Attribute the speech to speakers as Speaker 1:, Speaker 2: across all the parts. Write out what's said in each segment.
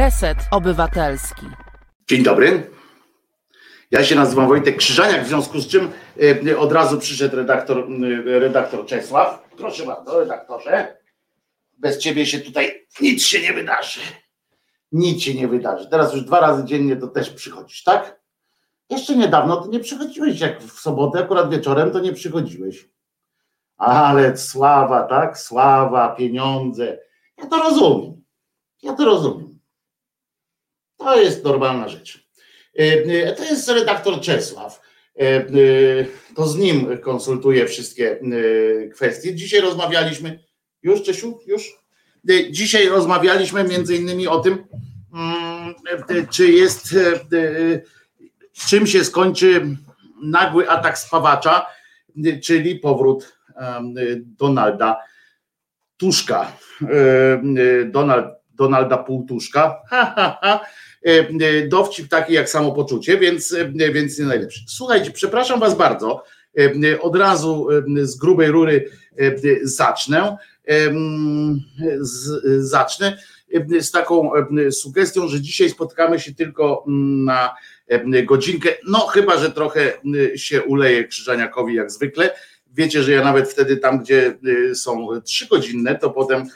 Speaker 1: Reset Obywatelski.
Speaker 2: Dzień dobry. Ja się nazywam Wojtek Krzyżaniak, w związku z czym e, od razu przyszedł redaktor, e, redaktor Czesław. Proszę bardzo, redaktorze. Bez ciebie się tutaj nic się nie wydarzy. Nic się nie wydarzy. Teraz już dwa razy dziennie to też przychodzisz, tak? Jeszcze niedawno to nie przychodziłeś, jak w sobotę, akurat wieczorem to nie przychodziłeś. Ale sława, tak? Sława, pieniądze. Ja to rozumiem. Ja to rozumiem. To jest normalna rzecz. E, e, to jest redaktor Czesław. E, to z nim konsultuję wszystkie kwestie. Dzisiaj rozmawialiśmy, już Czesiu, już? Dzisiaj rozmawialiśmy między innymi o tym, mm, czy jest, czym się skończy nagły atak spawacza, czyli powrót Donalda Tuszka. Donald, Donalda Półtuszka. Ha, ha, ha dowcip taki jak samopoczucie, więc, e, więc nie najlepszy. Słuchajcie, przepraszam Was bardzo, od razu z grubej rury zacznę. Zacznę z taką sugestią, że dzisiaj spotkamy się tylko na godzinkę, no chyba, że trochę się uleje Krzyżaniakowi jak zwykle. Wiecie, że ja nawet wtedy tam, gdzie są trzygodzinne, to potem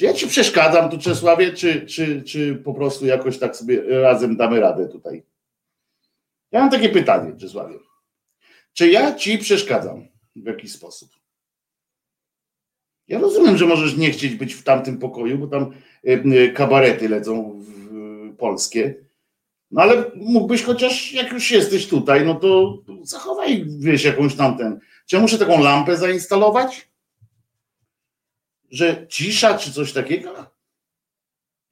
Speaker 2: czy ja ci przeszkadzam tu, Czesławie, czy, czy, czy po prostu jakoś tak sobie razem damy radę tutaj? Ja mam takie pytanie, Czesławie. Czy ja ci przeszkadzam w jakiś sposób? Ja rozumiem, że możesz nie chcieć być w tamtym pokoju, bo tam e, e, kabarety lecą polskie. No ale mógłbyś chociaż, jak już jesteś tutaj, no to zachowaj, wiesz, jakąś tamten. Czy ja muszę taką lampę zainstalować? Że cisza czy coś takiego?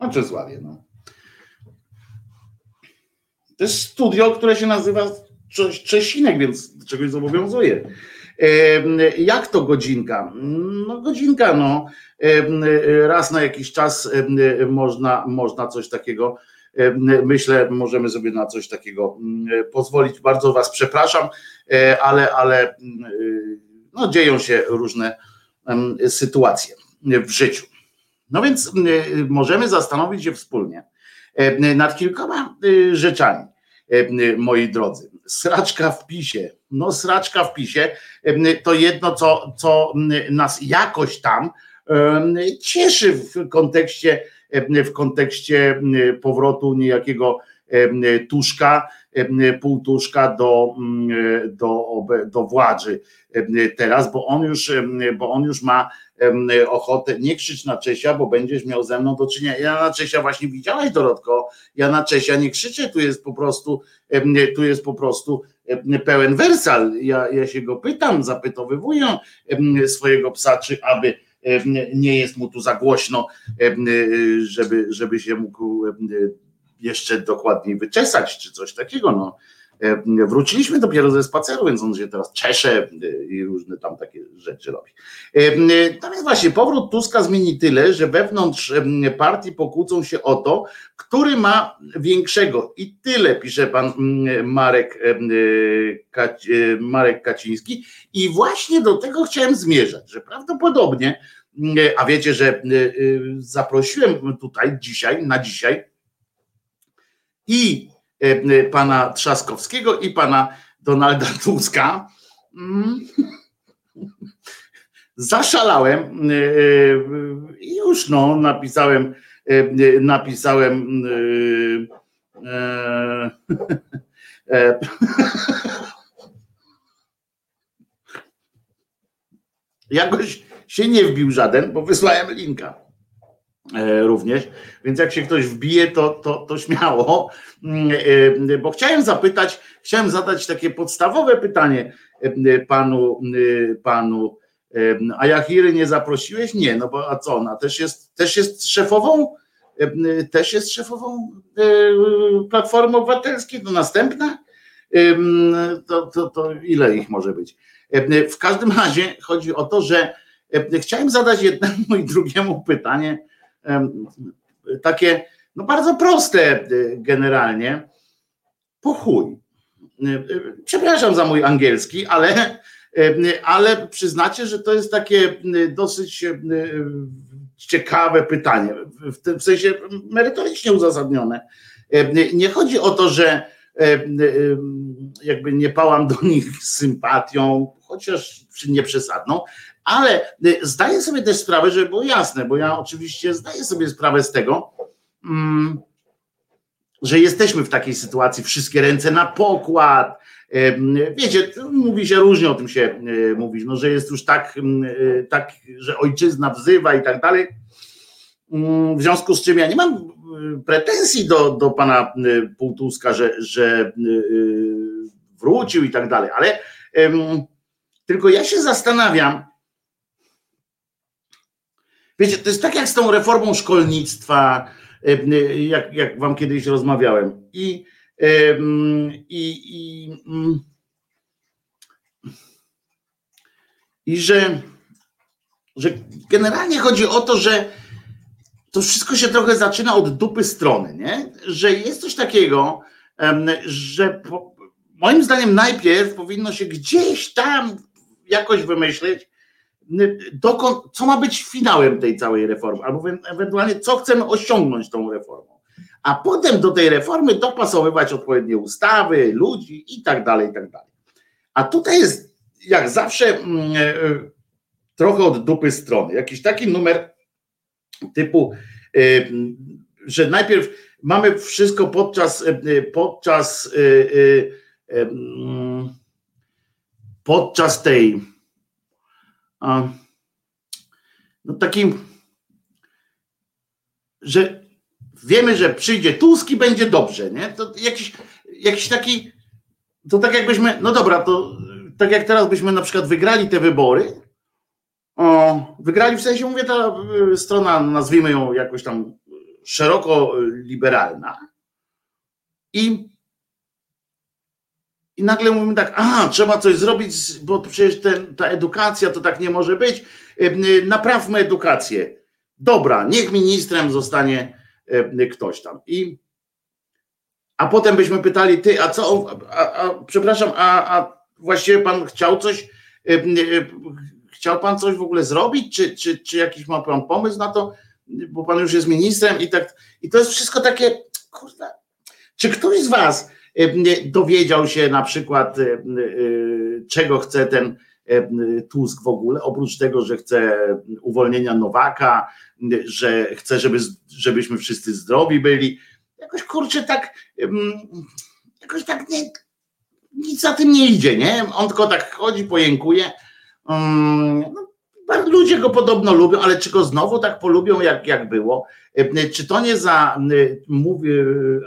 Speaker 2: No Czesławie, no. To jest studio, które się nazywa Czesinek, więc czegoś zobowiązuje. Jak to godzinka? No godzinka, no. Raz na jakiś czas można, można coś takiego, myślę, możemy sobie na coś takiego pozwolić. Bardzo Was przepraszam, e, ale, ale no, dzieją się różne sytuacje w życiu. No więc możemy zastanowić się wspólnie nad kilkoma rzeczami, moi drodzy. Sraczka w pisie. No, sraczka w pisie to jedno, co, co nas jakoś tam cieszy w kontekście, w kontekście powrotu niejakiego tuszka, półtuszka do, do, do władzy teraz, bo on już, bo on już ma ochotę, nie krzycz na Czesia, bo będziesz miał ze mną do czynienia. Ja na Czesia właśnie widziałaś Dorotko, ja na Czesia nie krzyczę, tu jest po prostu, tu jest po prostu pełen wersal. Ja, ja się go pytam, zapytowywuję swojego psa, czy aby nie jest mu tu za głośno, żeby, żeby się mógł jeszcze dokładniej wyczesać, czy coś takiego. No. E, wróciliśmy dopiero ze spaceru, więc on się teraz czesze e, i różne tam takie rzeczy robi. Tam jest właśnie powrót Tuska zmieni tyle, że wewnątrz partii pokłócą się o to, który ma większego. I tyle pisze pan Marek, e, Marek Kaciński. I właśnie do tego chciałem zmierzać, że prawdopodobnie, a wiecie, że zaprosiłem tutaj dzisiaj, na dzisiaj i E, e, pana Trzaskowskiego i pana Donalda Tuska. Mm. Zaszalałem e, i już no, napisałem, napisałem jakoś się nie wbił żaden, bo wysłałem linka. E, również, więc jak się ktoś wbije, to, to, to śmiało, mm, e, bo chciałem zapytać, chciałem zadać takie podstawowe pytanie e, panu, panu a Jachiry nie zaprosiłeś? Nie, no bo a co ona też jest, też jest szefową, też jest szefową Platformy Obywatelskiej, to następna? To, to, to ile ich może być? W każdym razie chodzi o to, że chciałem zadać jednemu i drugiemu pytanie, takie no bardzo proste y, generalnie. Po chuj. Y, y, przepraszam za mój angielski, ale, ale przyznacie, że to jest takie dosyć ciekawe pytanie, w tym sensie merytorycznie uzasadnione. Nie chodzi o to, że jakby nie pałam do nich sympatią, chociaż nieprzesadną, ale zdaję sobie też sprawę, żeby było jasne, bo ja oczywiście zdaję sobie sprawę z tego, mm, że jesteśmy w takiej sytuacji, wszystkie ręce na pokład. Wiecie, mówi się różnie o tym się e, mówi, no, że jest już tak, e, tak, że ojczyzna wzywa i tak dalej. Mm, w związku z czym ja nie mam pretensji do, do pana Półtuska, że, że wrócił i tak dalej, ale tylko ja się zastanawiam, wiecie, to jest tak jak z tą reformą szkolnictwa, jak, jak wam kiedyś rozmawiałem. I, i, i, mm, i że, że generalnie chodzi o to, że to wszystko się trochę zaczyna od dupy strony, nie? Że jest coś takiego, że po, moim zdaniem najpierw powinno się gdzieś tam jakoś wymyśleć, dokąd, co ma być finałem tej całej reformy, albo ewentualnie co chcemy osiągnąć tą reformą. A potem do tej reformy dopasowywać odpowiednie ustawy, ludzi i tak dalej, i tak dalej. A tutaj jest, jak zawsze, mm, e, trochę od dupy strony. Jakiś taki numer typu, e, że najpierw mamy wszystko podczas, e, podczas, mm, podczas tej no takim, że wiemy, że przyjdzie Tusk i będzie dobrze, nie? To jakiś, jakiś taki, to tak jakbyśmy, no dobra, to tak jak teraz byśmy na przykład wygrali te wybory, o, wygrali w sensie, mówię, ta y, strona, nazwijmy ją jakoś tam szeroko liberalna i i nagle mówimy tak, a trzeba coś zrobić, bo przecież ten, ta edukacja to tak nie może być. Y, naprawmy edukację. Dobra, niech ministrem zostanie ktoś tam. I a potem byśmy pytali, ty, a co, a, a, przepraszam, a, a właściwie pan chciał coś, chciał pan coś w ogóle zrobić, czy, czy, czy jakiś ma pan pomysł na to, bo pan już jest ministrem i tak, i to jest wszystko takie, kurde, czy ktoś z was dowiedział się na przykład, czego chce ten Tusk w ogóle, oprócz tego, że chce uwolnienia Nowaka, że chce, żeby, żebyśmy wszyscy zdrowi byli. Jakoś kurczę tak, jakoś tak nie, nic za tym nie idzie, nie? On tylko tak chodzi, pojękuje. No, Ludzie go podobno lubią, ale czy go znowu tak polubią, jak, jak było? E, czy to nie za, mówi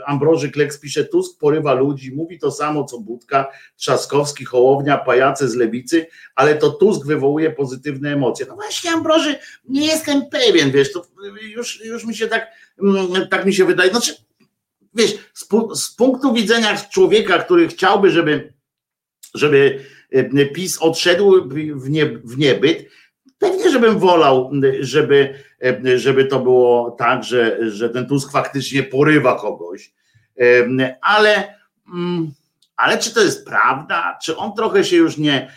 Speaker 2: Ambroży Kleks, pisze Tusk, porywa ludzi, mówi to samo co Budka, Trzaskowski, Hołownia, pajace z Lewicy, ale to Tusk wywołuje pozytywne emocje. No właśnie Ambroży, nie jestem pewien, wiesz, to już, już mi się tak, tak mi się wydaje, znaczy, wiesz, z, z punktu widzenia człowieka, który chciałby, żeby, żeby PiS odszedł w, nie, w niebyt, Pewnie, żebym wolał, żeby, żeby to było tak, że, że ten Tusk faktycznie porywa kogoś, ale, mm, ale czy to jest prawda? Czy on trochę się już nie,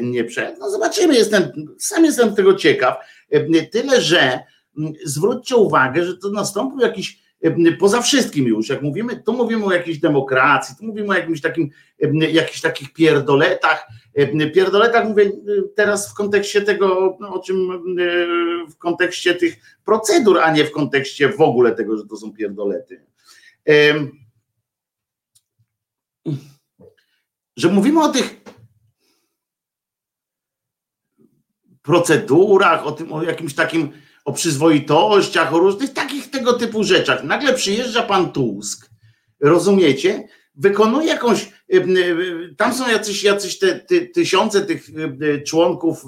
Speaker 2: nie przed? No zobaczymy, jestem, sam jestem tego ciekaw. Tyle, że mm, zwróćcie uwagę, że to nastąpił jakiś poza wszystkim już, jak mówimy, tu mówimy o jakiejś demokracji, tu mówimy o jakimś takim, jakichś takich pierdoletach, pierdoletach mówię teraz w kontekście tego, no, o czym w kontekście tych procedur, a nie w kontekście w ogóle tego, że to są pierdolety. Że mówimy o tych procedurach, o tym, o jakimś takim o przyzwoitościach, o różnych takich tego typu rzeczach. Nagle przyjeżdża pan Tusk, rozumiecie? Wykonuje jakąś, y, y, tam są jacyś, jacyś te, ty, tysiące tych y, członków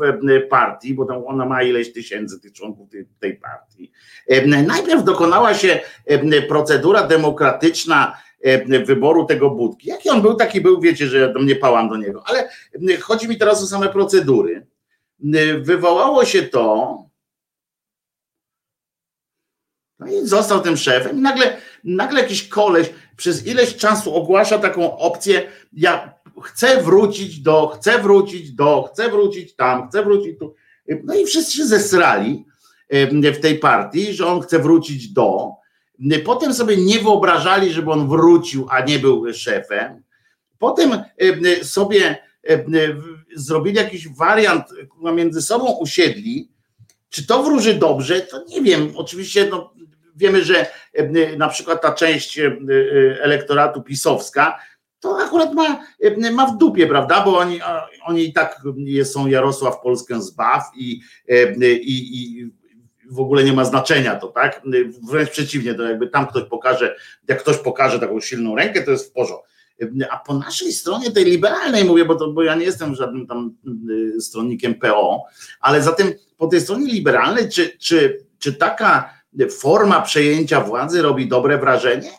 Speaker 2: partii, bo tam ona ma ileś tysięcy tych członków tej, tej partii. Najpierw dokonała się procedura demokratyczna wyboru tego budki. Jaki on był, taki był, wiecie, że ja tam nie pałam do niego, ale chodzi mi teraz o same procedury. Wywołało się to, no i został tym szefem i nagle, nagle jakiś koleś przez ileś czasu ogłasza taką opcję, ja chcę wrócić do, chcę wrócić do, chcę wrócić tam, chcę wrócić tu. No i wszyscy się zesrali. w tej partii, że on chce wrócić do. Potem sobie nie wyobrażali, żeby on wrócił, a nie był szefem. Potem sobie zrobili jakiś wariant, między sobą usiedli. Czy to wróży dobrze? To nie wiem. Oczywiście no, wiemy, że na przykład ta część elektoratu pisowska to akurat ma, ma w dupie, prawda? Bo oni, oni i tak są Jarosław Polskę zbaw i, i, i w ogóle nie ma znaczenia to, tak? Wręcz przeciwnie, to jakby tam ktoś pokaże, jak ktoś pokaże taką silną rękę, to jest w porządku. A po naszej stronie, tej liberalnej mówię, bo, to, bo ja nie jestem żadnym tam stronnikiem PO, ale zatem po tej stronie liberalnej, czy, czy, czy taka forma przejęcia władzy robi dobre wrażenie?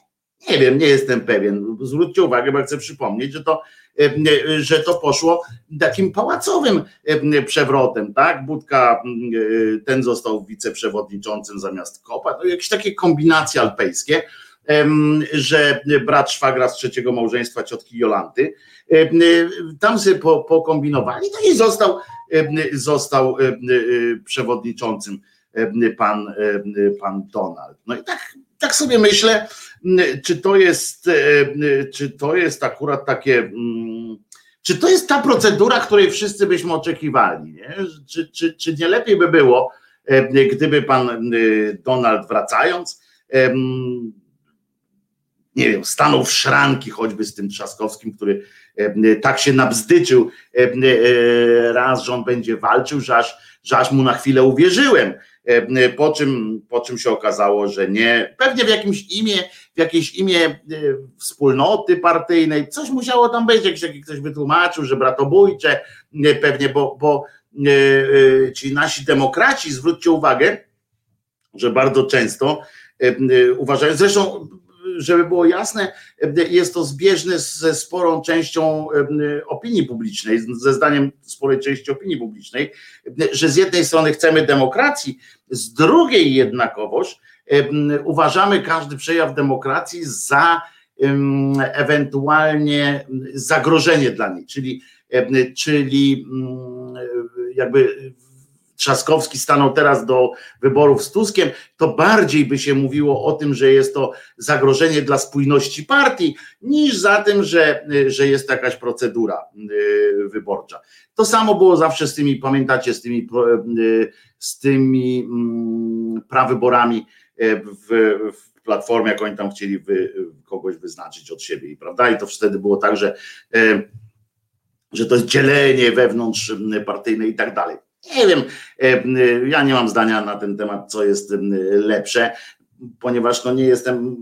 Speaker 2: Nie wiem, nie jestem pewien. Zwróćcie uwagę, bo chcę przypomnieć, że to, e, e, że to poszło takim pałacowym e, przewrotem, tak? Budka, ten został wiceprzewodniczącym zamiast Kopa, to jakieś takie kombinacje alpejskie, że brat szwagra z trzeciego małżeństwa ciotki Jolanty, tam sobie pokombinowali, no i został, został przewodniczącym pan, pan Donald. No i tak tak sobie myślę, czy to jest, e, czy to jest akurat takie, czy to jest ta procedura, której wszyscy byśmy oczekiwali, nie? Czy, czy, czy nie lepiej by było, e, gdyby pan e, Donald wracając, nie wiem, stanął w szranki choćby z tym Trzaskowskim, który tak się nabzdyczył raz, że on będzie walczył, że aż, że aż mu na chwilę uwierzyłem, E, po czym, po czym się okazało, że nie, pewnie w jakimś imię, w jakieś imię e, wspólnoty partyjnej, coś musiało tam być, jakiś ktoś wytłumaczył, że bratobójcze, pewnie, bo, bo e, ci nasi demokraci, zwróćcie uwagę, że bardzo często uważają, zresztą żeby było jasne, jest to zbieżne ze sporą częścią opinii publicznej, ze zdaniem sporej części opinii publicznej, że z jednej strony chcemy demokracji, z drugiej jednakowoż uważamy każdy przejaw demokracji za ewentualnie zagrożenie dla niej, czyli, czyli mm, jakby Trzaskowski stanął teraz do wyborów z Tuskiem, to bardziej by się mówiło o tym, że jest to zagrożenie dla spójności partii, niż za tym, że, że jest jakaś procedura y, wyborcza. To samo było zawsze z tymi, pamiętacie, z tymi, y, z tymi mm, prawyborami y, w, w platformie, jak oni tam chcieli wy, kogoś wyznaczyć od siebie, prawda? I to wtedy było tak, że, że to jest dzielenie wewnątrz partyjne i tak dalej. Nie wiem, e, ja nie mam zdania na ten temat, co jest lepsze, ponieważ no nie jestem.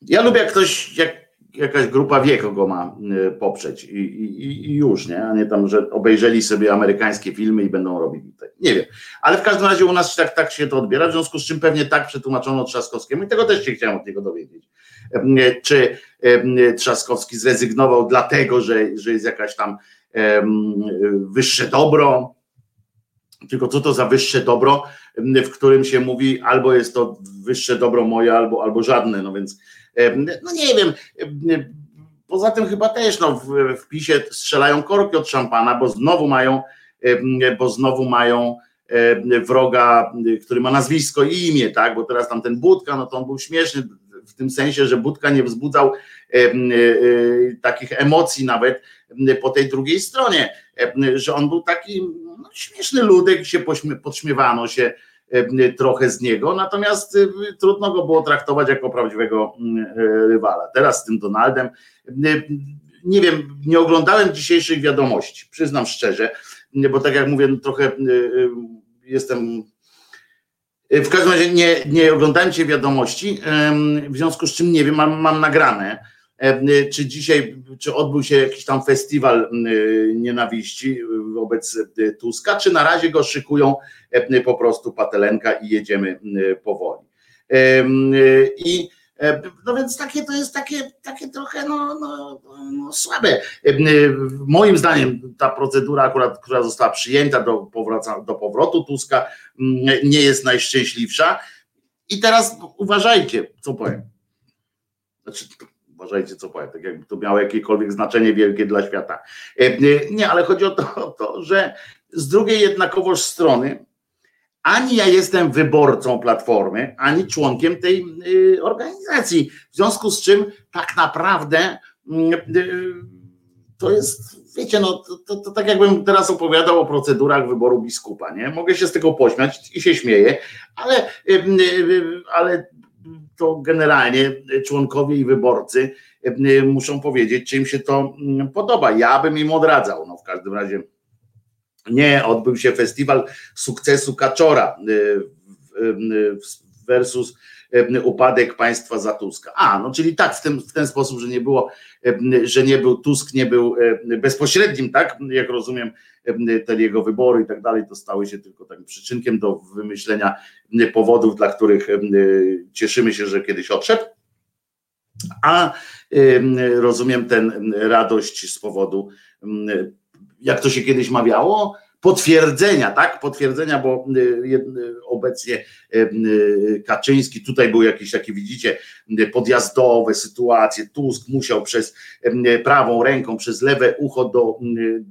Speaker 2: Ja lubię, jak ktoś, jak jakaś grupa wie, kogo ma poprzeć i, i, i, już, nie? A nie tam, że obejrzeli sobie amerykańskie filmy i będą robili tak. Nie wiem. Ale w każdym razie u nas tak, tak się to odbiera, w związku z czym pewnie tak przetłumaczono Trzaskowskiemu i tego też się chciałem od niego dowiedzieć. Czy Trzaskowski zrezygnował dlatego, że, że jest jakaś tam wyższe dobro. Tylko co to za wyższe dobro, w którym się mówi, albo jest to wyższe dobro moje, albo, albo żadne. No więc, no nie wiem. Poza tym chyba też no, w, w PiSie strzelają korki od szampana, bo znowu mają, bo znowu mają wroga, który ma nazwisko i imię, tak? Bo teraz tam ten Budka, no to on był śmieszny w tym sensie, że Budka nie wzbudzał e, e, takich emocji nawet po tej drugiej stronie, że on był taki no, śmieszny ludek się podśmiewano się trochę z niego, natomiast trudno go było traktować jako prawdziwego rywala. Teraz z tym Donaldem, nie wiem, nie oglądałem dzisiejszych wiadomości, przyznam szczerze, bo tak jak mówię, trochę jestem w każdym razie nie, nie oglądałem cię wiadomości, w związku z czym nie wiem, mam, mam nagrane, czy dzisiaj, czy odbył się jakiś tam festiwal nienawiści wobec Tuska, czy na razie go szykują po prostu patelenka i jedziemy powoli. I E, no więc takie to jest takie, takie trochę no, no, no słabe. E, moim zdaniem ta procedura akurat, która została przyjęta do, powraca, do powrotu Tuska nie jest najszczęśliwsza. I teraz uważajcie, co powiem. Znaczy, Uważajcie, co powiem, tak jakby to miało jakiekolwiek znaczenie wielkie dla świata. Nie, ale chodzi o to, o to że z drugiej jednakowoż strony ani ja jestem wyborcą Platformy, ani członkiem tej y, organizacji. W związku z czym tak naprawdę mm, y, to jest, wiecie, no to, to, to, tak jakbym teraz opowiadał o procedurach wyboru biskupa, nie? Mogę się z tego pośmiać i się śmieję, ale, y, ale to generalnie członkowie i wyborcy muszą powiedzieć, czy im się to mm, podoba. Ja bym im odradzał, no w każdym razie nie, odbył się festiwal sukcesu Kaczora y, versus upadek państwa za Tuska. A, no czyli tak, w ten, w ten sposób, że nie było, że nie był Tusk, nie był bezpośrednim, tak, jak rozumiem, te jego wybory i tak dalej, to stały się tylko takim przyczynkiem do wymyślenia powodów, dla których cieszymy się, że kiedyś odszedł. A rozumiem ten radość z powodu jak to się kiedyś mawiało, potwierdzenia, tak? Potwierdzenia, bo y, y, obecnie y, Kaczyński, tutaj był jakiś taki, widzicie, podjazdowe sytuacje. Tusk musiał przez prawą ręką, przez lewe ucho do,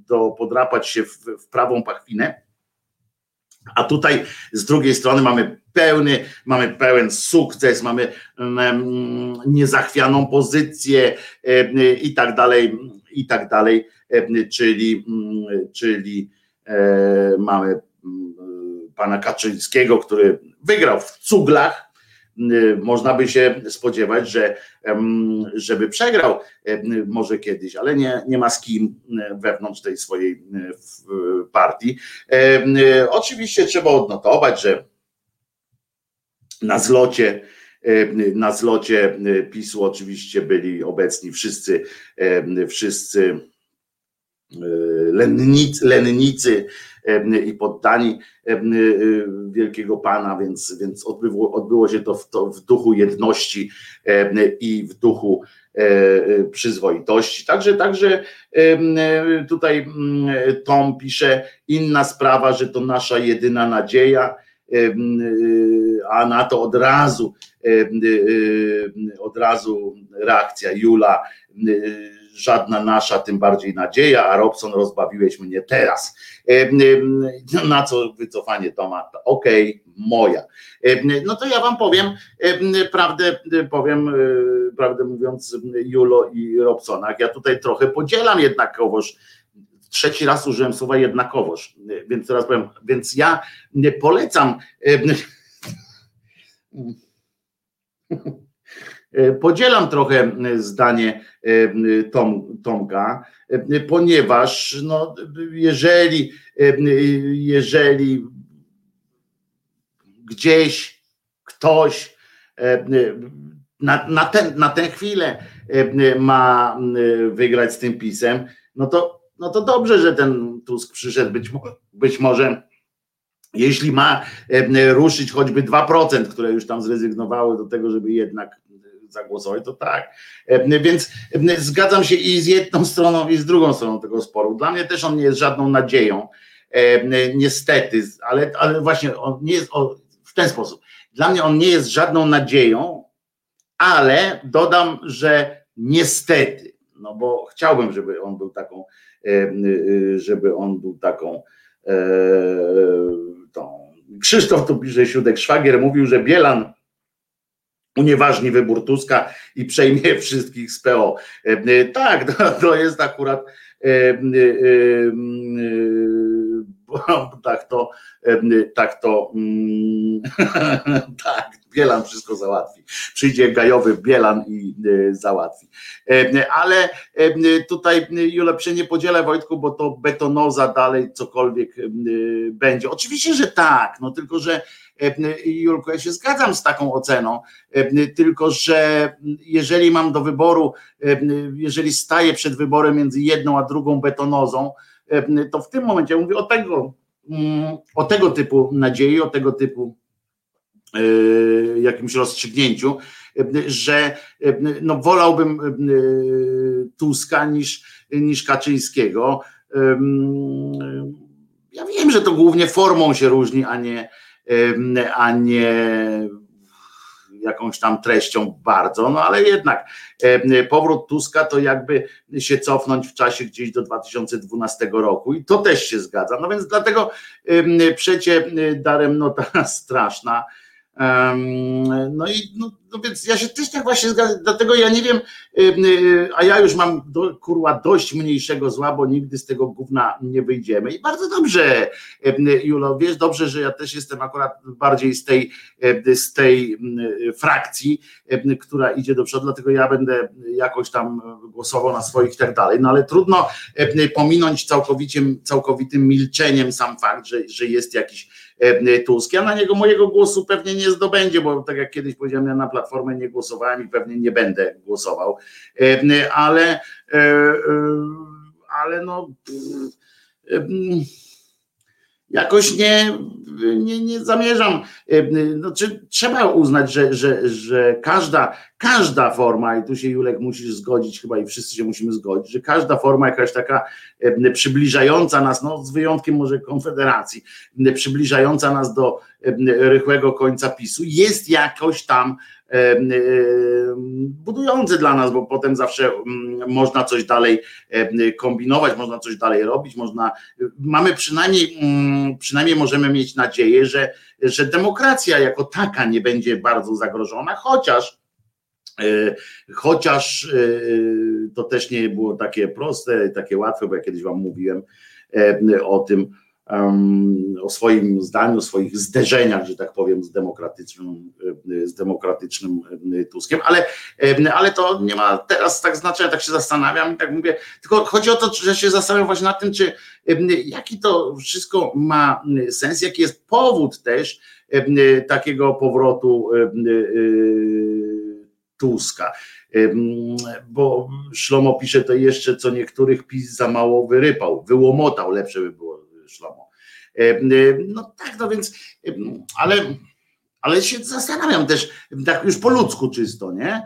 Speaker 2: do podrapać się w, w prawą pachwinę. A tutaj z drugiej strony mamy pełny, mamy pełen sukces, mamy niezachwianą pozycję i tak dalej, i tak dalej. E, czyli, mm, czyli e, mamy mm, pana Kaczyńskiego, który wygrał w cuglach. E, można by się spodziewać, że żeby przegrał może kiedyś, ale nie, nie ma z kim wewnątrz tej swojej partii. Oczywiście trzeba odnotować, że na zlocie na zlocie PiSu oczywiście byli obecni wszyscy, wszyscy lennicy, lennicy i poddani wielkiego pana, więc, więc odbyło, odbyło się to w, to w duchu jedności i w duchu e, przyzwoitości. Także, także tutaj Tom pisze, inna sprawa, że to nasza jedyna nadzieja, a na to od razu od razu reakcja Jula żadna nasza, tym bardziej nadzieja, a Robson rozbawiłeś mnie teraz. Na co wycofanie Toma? Okej, okay, moja. No to ja wam powiem, prawdę powiem, e, prawdę mówiąc, Julo i Robsonach, ja tutaj trochę podzielam jednakowoż trzeci raz użyłem słowa jednakowoż, więc teraz powiem, więc ja nie polecam E, podzielam trochę e, zdanie e, Tom, Tomka, ponieważ no, jeżeli, jeżeli gdzieś ktoś na, na, ten, na tę chwilę ma wygrać z tym pisem, no to, no to dobrze, że ten Tusk przyszedł. Być, być może jeśli ma ruszyć choćby 2%, które już tam zrezygnowały do tego, żeby jednak zagłosować, to tak. Więc zgadzam się i z jedną stroną, i z drugą stroną tego sporu. Dla mnie też on nie jest żadną nadzieją, niestety, ale, ale właśnie on nie jest w ten sposób. Dla mnie on nie jest żadną nadzieją, ale dodam, że niestety, no bo chciałbym, żeby on był taką, żeby on był taką e, tą. Krzysztof tu pisze, Siódek Szwagier mówił, że Bielan unieważni wybór Tuska i przejmie wszystkich z PO. E, e, tak, to, jest akurat e, tak to, tak to, mm, tak, Bielan wszystko załatwi. Przyjdzie gajowy Bielan i załatwi. Ale tutaj Jule, nie podzielę Wojtku, bo to betonoza dalej cokolwiek będzie. Oczywiście, że tak, no tylko, że Julko, ja się zgadzam z taką oceną, tylko że jeżeli mam do wyboru, jeżeli staję przed wyborem między jedną a drugą betonozą, to w tym momencie mówię o tego, mm, o tego typu nadziei, o tego typu e, jakimś rozstrzygnięciu, że no, wolałbym Tuska niż, niż Kaczyńskiego. Ja wiem, że to głównie formą się różni, a nie, a nie jakąś tam treścią bardzo, no ale jednak powrót Tuska to jakby się cofnąć w czasie gdzieś do 2012 roku i to też się zgadza. No więc dlatego przecie darem nota straszna no i no, no, więc ja się też tak właśnie zgadzam, dlatego ja nie wiem, a ja już mam do, kurwa dość mniejszego zła, bo nigdy z tego gówna nie wyjdziemy. I bardzo dobrze, Julo, wiesz dobrze, że ja też jestem akurat bardziej z tej, z tej frakcji, która idzie do przodu, dlatego ja będę jakoś tam głosował na swoich i tak dalej. No ale trudno pominąć całkowicie, całkowitym milczeniem sam fakt, że, że jest jakiś Tusk. Ja na niego mojego głosu pewnie nie zdobędzie, bo tak jak kiedyś powiedziałem, ja na Platformę nie głosowałem i pewnie nie będę głosował, ale e, e, ale no jakoś nie, nie, nie zamierzam. Znaczy, trzeba uznać, że, że, że każda, każda forma, i tu się Julek musisz zgodzić, chyba i wszyscy się musimy zgodzić, że każda forma jakaś taka przybliżająca nas, no z wyjątkiem może Konfederacji, przybliżająca nas do rychłego końca PiSu, jest jakoś tam budujący dla nas, bo potem zawsze można coś dalej kombinować, można coś dalej robić, można, mamy przynajmniej, mm, przynajmniej możemy mieć nadzieję, że, że demokracja jako taka nie będzie bardzo zagrożona, chociaż e, Chociaż e, to też nie było takie proste, takie łatwe, bo ja kiedyś Wam mówiłem o tym, o swoim zdaniu, o swoich zderzeniach, że tak powiem, z demokratycznym, z demokratycznym Tuskiem, ale, ale to nie ma teraz tak znaczenia, tak się zastanawiam i tak mówię, tylko chodzi o to, że się zastanawiam właśnie nad tym, czy jaki to wszystko ma sens, jaki jest powód też takiego powrotu Tuska. Bo Szlomo pisze to jeszcze, co niektórych PiS za mało wyrypał, wyłomotał, lepsze by było Szlomo. E, e, no tak, no więc, e, ale, ale się zastanawiam też, tak już po ludzku czysto, nie?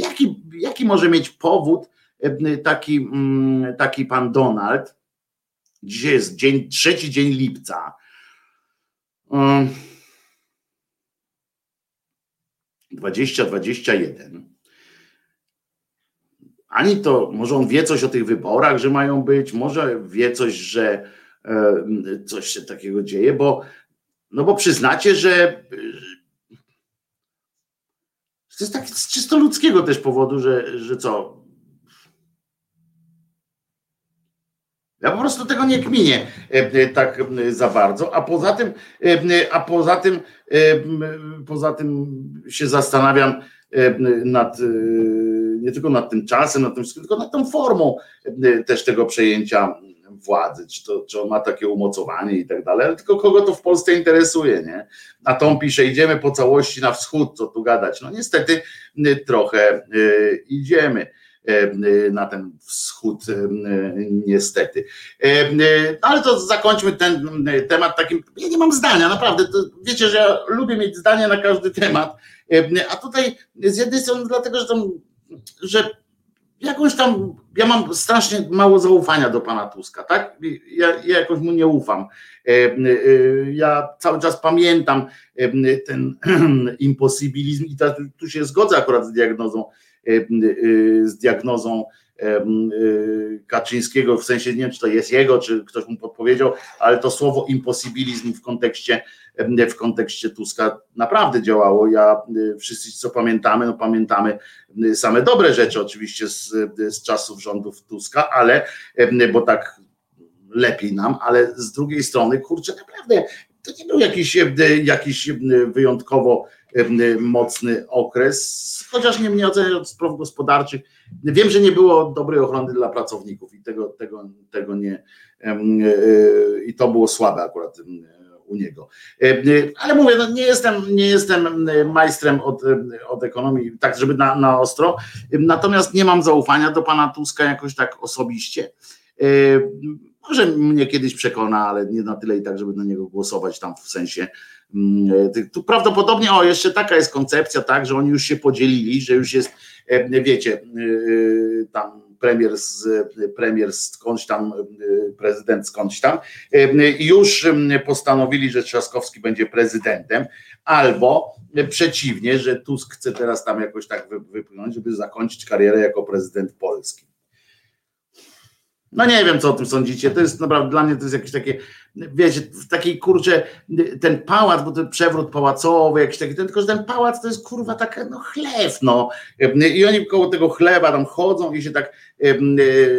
Speaker 2: Jaki, jaki może mieć powód taki, mm, taki pan Donald? Dzisiaj jest dzień, trzeci dzień lipca. 2021. Ani to, może on wie coś o tych wyborach, że mają być, może wie coś, że coś się takiego dzieje, bo no bo przyznacie, że to jest tak z czysto ludzkiego też powodu, że, że co? Ja po prostu tego nie kminię e, tak za bardzo, a poza tym, e, a poza tym, poza tym się zastanawiam nad, nie tylko nad tym czasem, nad tym tylko nad tą formą też tego przejęcia władzy, czy, to, czy on ma takie umocowanie i tak dalej, ale tylko kogo to w Polsce interesuje, nie? A Tom pisze, idziemy po całości na wschód, co tu gadać. No niestety y, trochę y, idziemy y, na ten wschód niestety. Ale to zakończmy ten temat takim, ja nie mam zdania, naprawdę, to wiecie, że ja lubię mieć zdanie na każdy temat, a tutaj z jednej strony dlatego, że, tam, że jakoś tam, ja mam strasznie mało zaufania do pana Tuska, tak? Ja, ja jakoś mu nie ufam. E, e, ja cały czas pamiętam e, ten imposybilizm i tu się zgodzę akurat z diagnozą, z diagnozą Kaczyńskiego, w sensie nie wiem, czy to jest jego, czy ktoś mu podpowiedział, ale to słowo imposybilizm w kontekście w kontekście Tuska naprawdę działało. Ja wszyscy co pamiętamy, no pamiętamy same dobre rzeczy oczywiście z, z czasów rządów Tuska, ale bo tak lepiej nam, ale z drugiej strony, kurczę, naprawdę to nie był jakiś, jakiś wyjątkowo mocny okres, chociaż nie mnie oceniać spraw gospodarczych. Wiem, że nie było dobrej ochrony dla pracowników i tego, tego, tego nie e, i to było słabe akurat u niego. E, e, ale mówię, no nie, jestem, nie jestem majstrem od, od ekonomii, tak żeby na, na ostro, natomiast nie mam zaufania do pana Tuska jakoś tak osobiście. E, może mnie kiedyś przekona, ale nie na tyle i tak, żeby na niego głosować tam w sensie. Mm, tu prawdopodobnie, o, jeszcze taka jest koncepcja, tak, że oni już się podzielili, że już jest, wiecie, tam premier, z, premier skądś tam, prezydent skądś tam, już postanowili, że Trzaskowski będzie prezydentem, albo przeciwnie, że Tusk chce teraz tam jakoś tak wypłynąć, żeby zakończyć karierę jako prezydent Polski. No nie wiem, co o tym sądzicie. To jest naprawdę dla mnie to jest jakieś takie, wiecie, w takiej kurcze, ten pałac, bo ten przewrót pałacowy, jakiś taki, ten, tylko że ten pałac to jest kurwa taka, no chleb, no. I oni koło tego chleba tam chodzą i się tak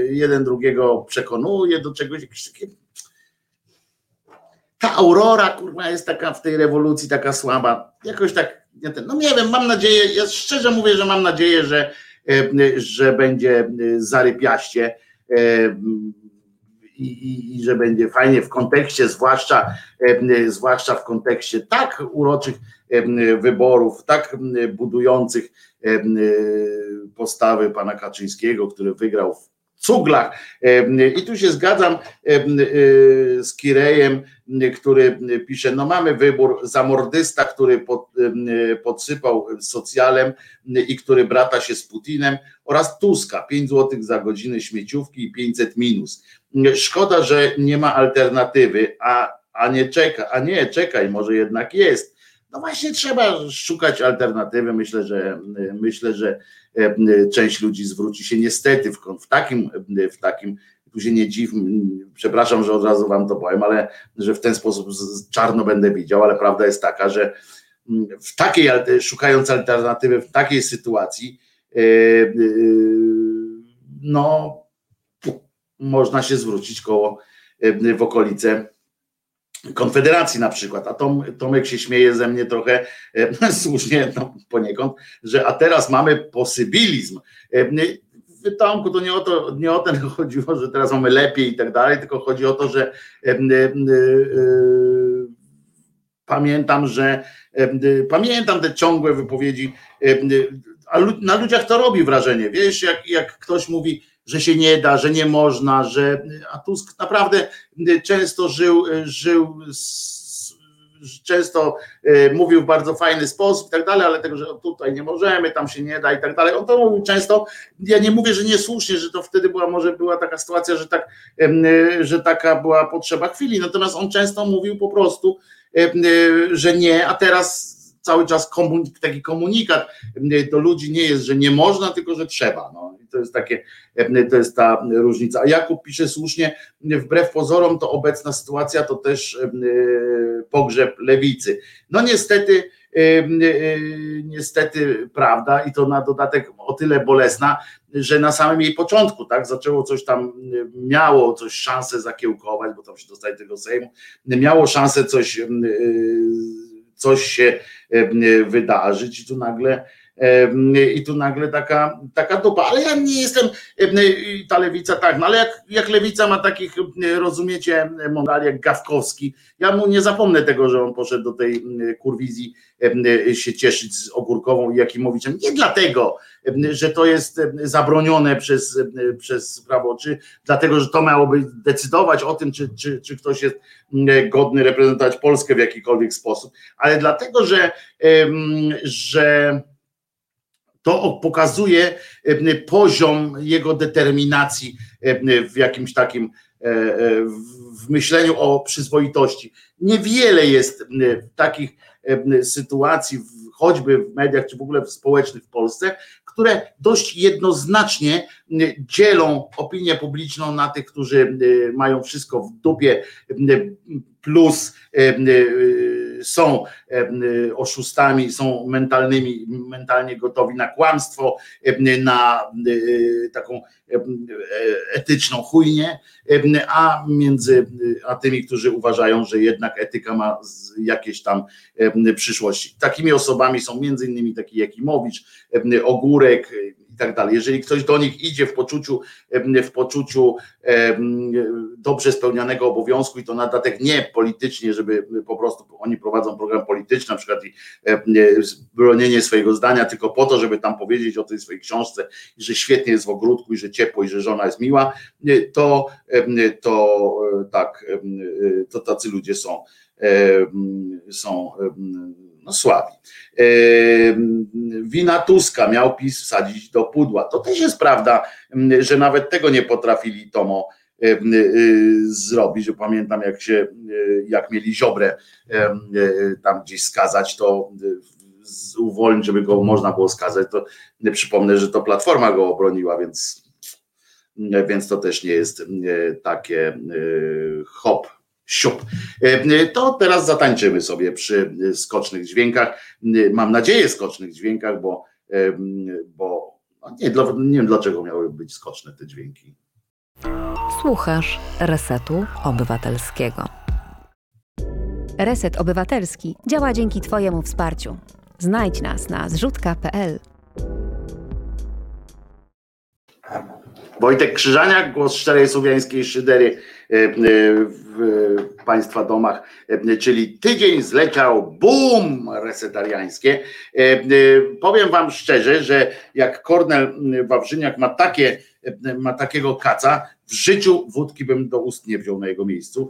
Speaker 2: jeden drugiego przekonuje do czegoś, jakieś takie. Ta aurora, kurwa, jest taka w tej rewolucji taka słaba. Jakoś tak, no nie wiem, mam nadzieję, ja szczerze mówię, że mam nadzieję, że, że będzie zarypiaście i, i, że będzie fajnie w kontekście, zwłaszcza, zwłaszcza w kontekście tak uroczych wyborów, tak budujących postawy pana Kaczyńskiego, który wygrał w cuglach. I tu się zgadzam z Kirejem, który pisze, no mamy wybór, zamordysta, który podsypał socjalem i który brata się z Putinem oraz Tuska, 5 zł za godzinę śmieciówki i 500 minus. Szkoda, że nie ma alternatywy, a, a nie czeka, a nie, czekaj, może jednak jest. No właśnie trzeba szukać alternatywy. Myślę, że myślę, że E, część ludzi zwróci się niestety w, w takim, w takim tu nie dziw, przepraszam, że od razu wam to powiem, ale że w ten sposób czarno będę widział, ale prawda jest taka, że w takiej, szukając alternatywy w takiej sytuacji, e, e, no można się zwrócić koło w okolice Konfederacji na przykład, a Tom, Tomek się śmieje ze mnie trochę e, słusznie no, poniekąd, że a teraz mamy posybilizm. E, w Tomku to nie o to, nie o ten chodziło, że teraz mamy lepiej i tak dalej, tylko chodzi o to, że e, pamiętam, że pamiętam te ciągłe wypowiedzi, a na ludziach to robi wrażenie. Wiesz, jak, jak ktoś mówi, że się nie da, że nie można, że a Tusk naprawdę często żył, żył często e, mówił w bardzo fajny sposób i tak dalej, ale tego, że tutaj nie możemy, tam się nie da i tak dalej. On to mówił często, ja nie mówię, że niesłusznie, że to wtedy była może była taka sytuacja, że tak, że taka była potrzeba chwili, natomiast on często mówił po prostu, że nie, a teraz cały czas komunik, taki komunikat do ludzi nie jest, że nie można, tylko że trzeba. No. To jest takie, to jest ta różnica. A Jakub pisze słusznie, wbrew pozorom to obecna sytuacja to też pogrzeb lewicy. No niestety, niestety prawda i to na dodatek o tyle bolesna, że na samym jej początku, tak, zaczęło coś tam, miało coś szansę zakiełkować, bo tam się dostaje tego Sejmu, miało szansę coś coś się wydarzyć i tu nagle i tu nagle taka, taka dupa. Ale ja nie jestem, ta lewica tak, no ale jak, jak lewica ma takich, rozumiecie, monarch jak Gawkowski, ja mu nie zapomnę tego, że on poszedł do tej kurwizji się cieszyć z Ogórkową i Jakimowiczem. Nie dlatego, że to jest zabronione przez, przez prawo, czy dlatego, że to miałoby decydować o tym, czy, czy, czy ktoś jest godny reprezentować Polskę w jakikolwiek sposób, ale dlatego, że, że to pokazuje poziom jego determinacji w jakimś takim e, e, w myśleniu o przyzwoitości. Niewiele jest takich sytuacji, choćby w mediach, czy w ogóle w społecznych w Polsce, które dość jednoznacznie dzielą opinię publiczną na tych, którzy mają wszystko w dupie, plus są oszustami, są mentalnymi, mentalnie gotowi na kłamstwo, na taką etyczną chujnię, a między a tymi, którzy uważają, że jednak etyka ma jakieś tam przyszłości. Takimi osobami są między innymi taki Jakimowicz, Ogórek tak dalej. Jeżeli ktoś do nich idzie w poczuciu, w poczuciu dobrze spełnianego obowiązku i to na dodatek nie politycznie, żeby po prostu oni prowadzą program polityczny, na przykład i bronienie swojego zdania, tylko po to, żeby tam powiedzieć o tej swojej książce, że świetnie jest w ogródku i że ciepło i że żona jest miła, to, to tak, to tacy ludzie są, są no słabi. Wina Tuska miał PiS wsadzić do pudła. To też jest prawda, że nawet tego nie potrafili Tomo zrobić. Pamiętam, jak się, jak mieli Ziobrę tam gdzieś skazać, to uwolnić, żeby go można było skazać, to przypomnę, że to Platforma go obroniła, więc, więc to też nie jest takie hop, siup. To teraz zatańczymy sobie przy skocznych dźwiękach. Mam nadzieję skocznych dźwiękach, bo, bo no nie, nie wiem dlaczego miały być skoczne te dźwięki.
Speaker 3: Słuchasz Resetu Obywatelskiego.
Speaker 4: Reset Obywatelski działa dzięki Twojemu wsparciu. Znajdź nas na zrzutka.pl.
Speaker 2: Wojtek Krzyżaniak, głos szczerej słowiańskiej szydery e, e, w Państwa domach, e, czyli tydzień zleciał, boom, resetariańskie. Powiem Wam szczerze, że jak Kornel Wawrzyniak ma takie ma takiego kaca, w życiu wódki bym do ust nie wziął na jego miejscu.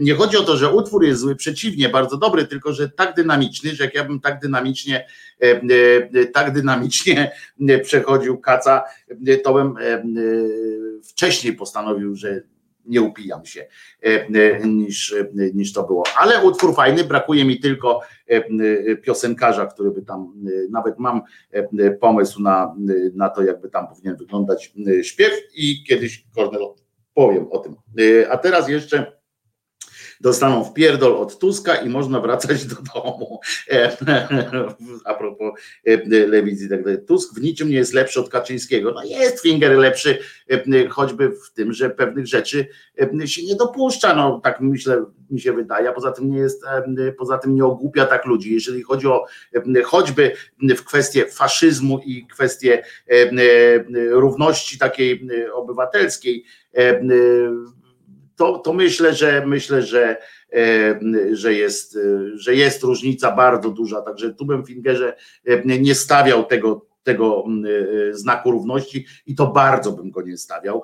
Speaker 2: Nie chodzi o to, że utwór jest zły, przeciwnie, bardzo dobry, tylko że tak dynamiczny, że jak ja bym tak dynamicznie, tak dynamicznie przechodził kaca, to bym wcześniej postanowił, że nie upijam się e, e, niż, e, niż to było. Ale utwór fajny, brakuje mi tylko piosenkarza, który by tam, nawet mam pomysł na, na to, jakby tam powinien wyglądać śpiew i kiedyś Kornel powiem o tym. A teraz jeszcze dostaną w pierdol od Tuska i można wracać do domu. A propos e, lewicy i tak dalej. Tusk w niczym nie jest lepszy od Kaczyńskiego. No jest Finger lepszy, e, choćby w tym, że pewnych rzeczy e, się nie dopuszcza. No tak myślę, mi się wydaje, poza tym nie jest, poza tym nie ogłupia tak ludzi. Jeżeli chodzi o choćby w kwestię faszyzmu i kwestię równości takiej obywatelskiej, to, to myślę, że myślę, że, e, że, jest, że jest różnica bardzo duża. Także tu bym Fingerze e, nie stawiał tego, tego e, znaku równości i to bardzo bym go nie stawiał,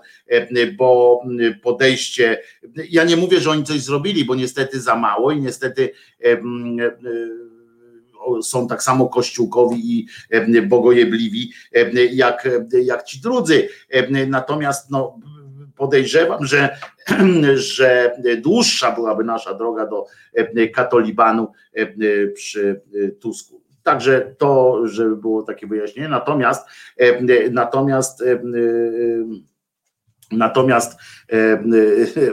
Speaker 2: bo podejście, ja nie mówię, że oni coś zrobili, bo niestety za mało i niestety są tak samo kościółkowi i bogojebliwi jak, jak ci drudzy. Natomiast no, podejrzewam, że, że dłuższa byłaby nasza droga do e, katolibanu e, przy Tusku. Także to, żeby było takie wyjaśnienie. Natomiast e, natomiast Natomiast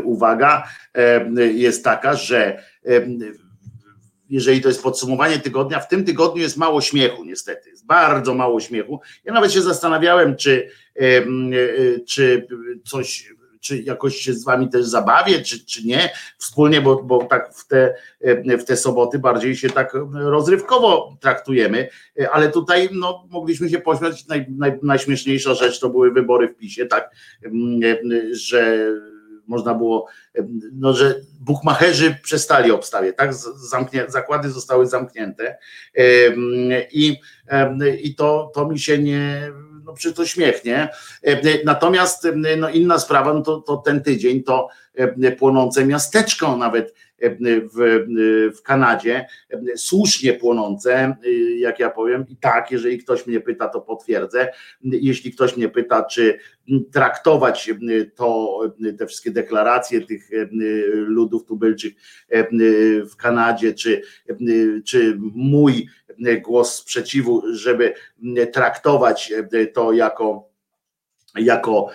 Speaker 2: uwaga jest taka, że jeżeli to jest podsumowanie tygodnia, w tym tygodniu jest mało śmiechu, niestety, jest bardzo mało śmiechu. Ja nawet się zastanawiałem, czy, czy coś czy jakoś się z wami też zabawię, czy, czy nie, wspólnie, bo, bo tak w te, w te soboty bardziej się tak rozrywkowo traktujemy, ale tutaj no, mogliśmy się pośmiać, naj, naj, najśmieszniejsza rzecz to były wybory w PiSie, tak, że można było, no, że bukmacherzy przestali obstawiać, tak? Zamknie, zakłady zostały zamknięte i, i to, to mi się nie no przy to śmiech, nie? Natomiast no inna sprawa, no to, to ten tydzień to płonące miasteczko nawet w, w Kanadzie, słusznie płonące, jak ja powiem, i tak, jeżeli ktoś mnie pyta, to potwierdzę. Jeśli ktoś mnie pyta, czy traktować to, te wszystkie deklaracje tych ludów tubylczych w Kanadzie, czy, czy mój głos sprzeciwu, żeby traktować to jako jako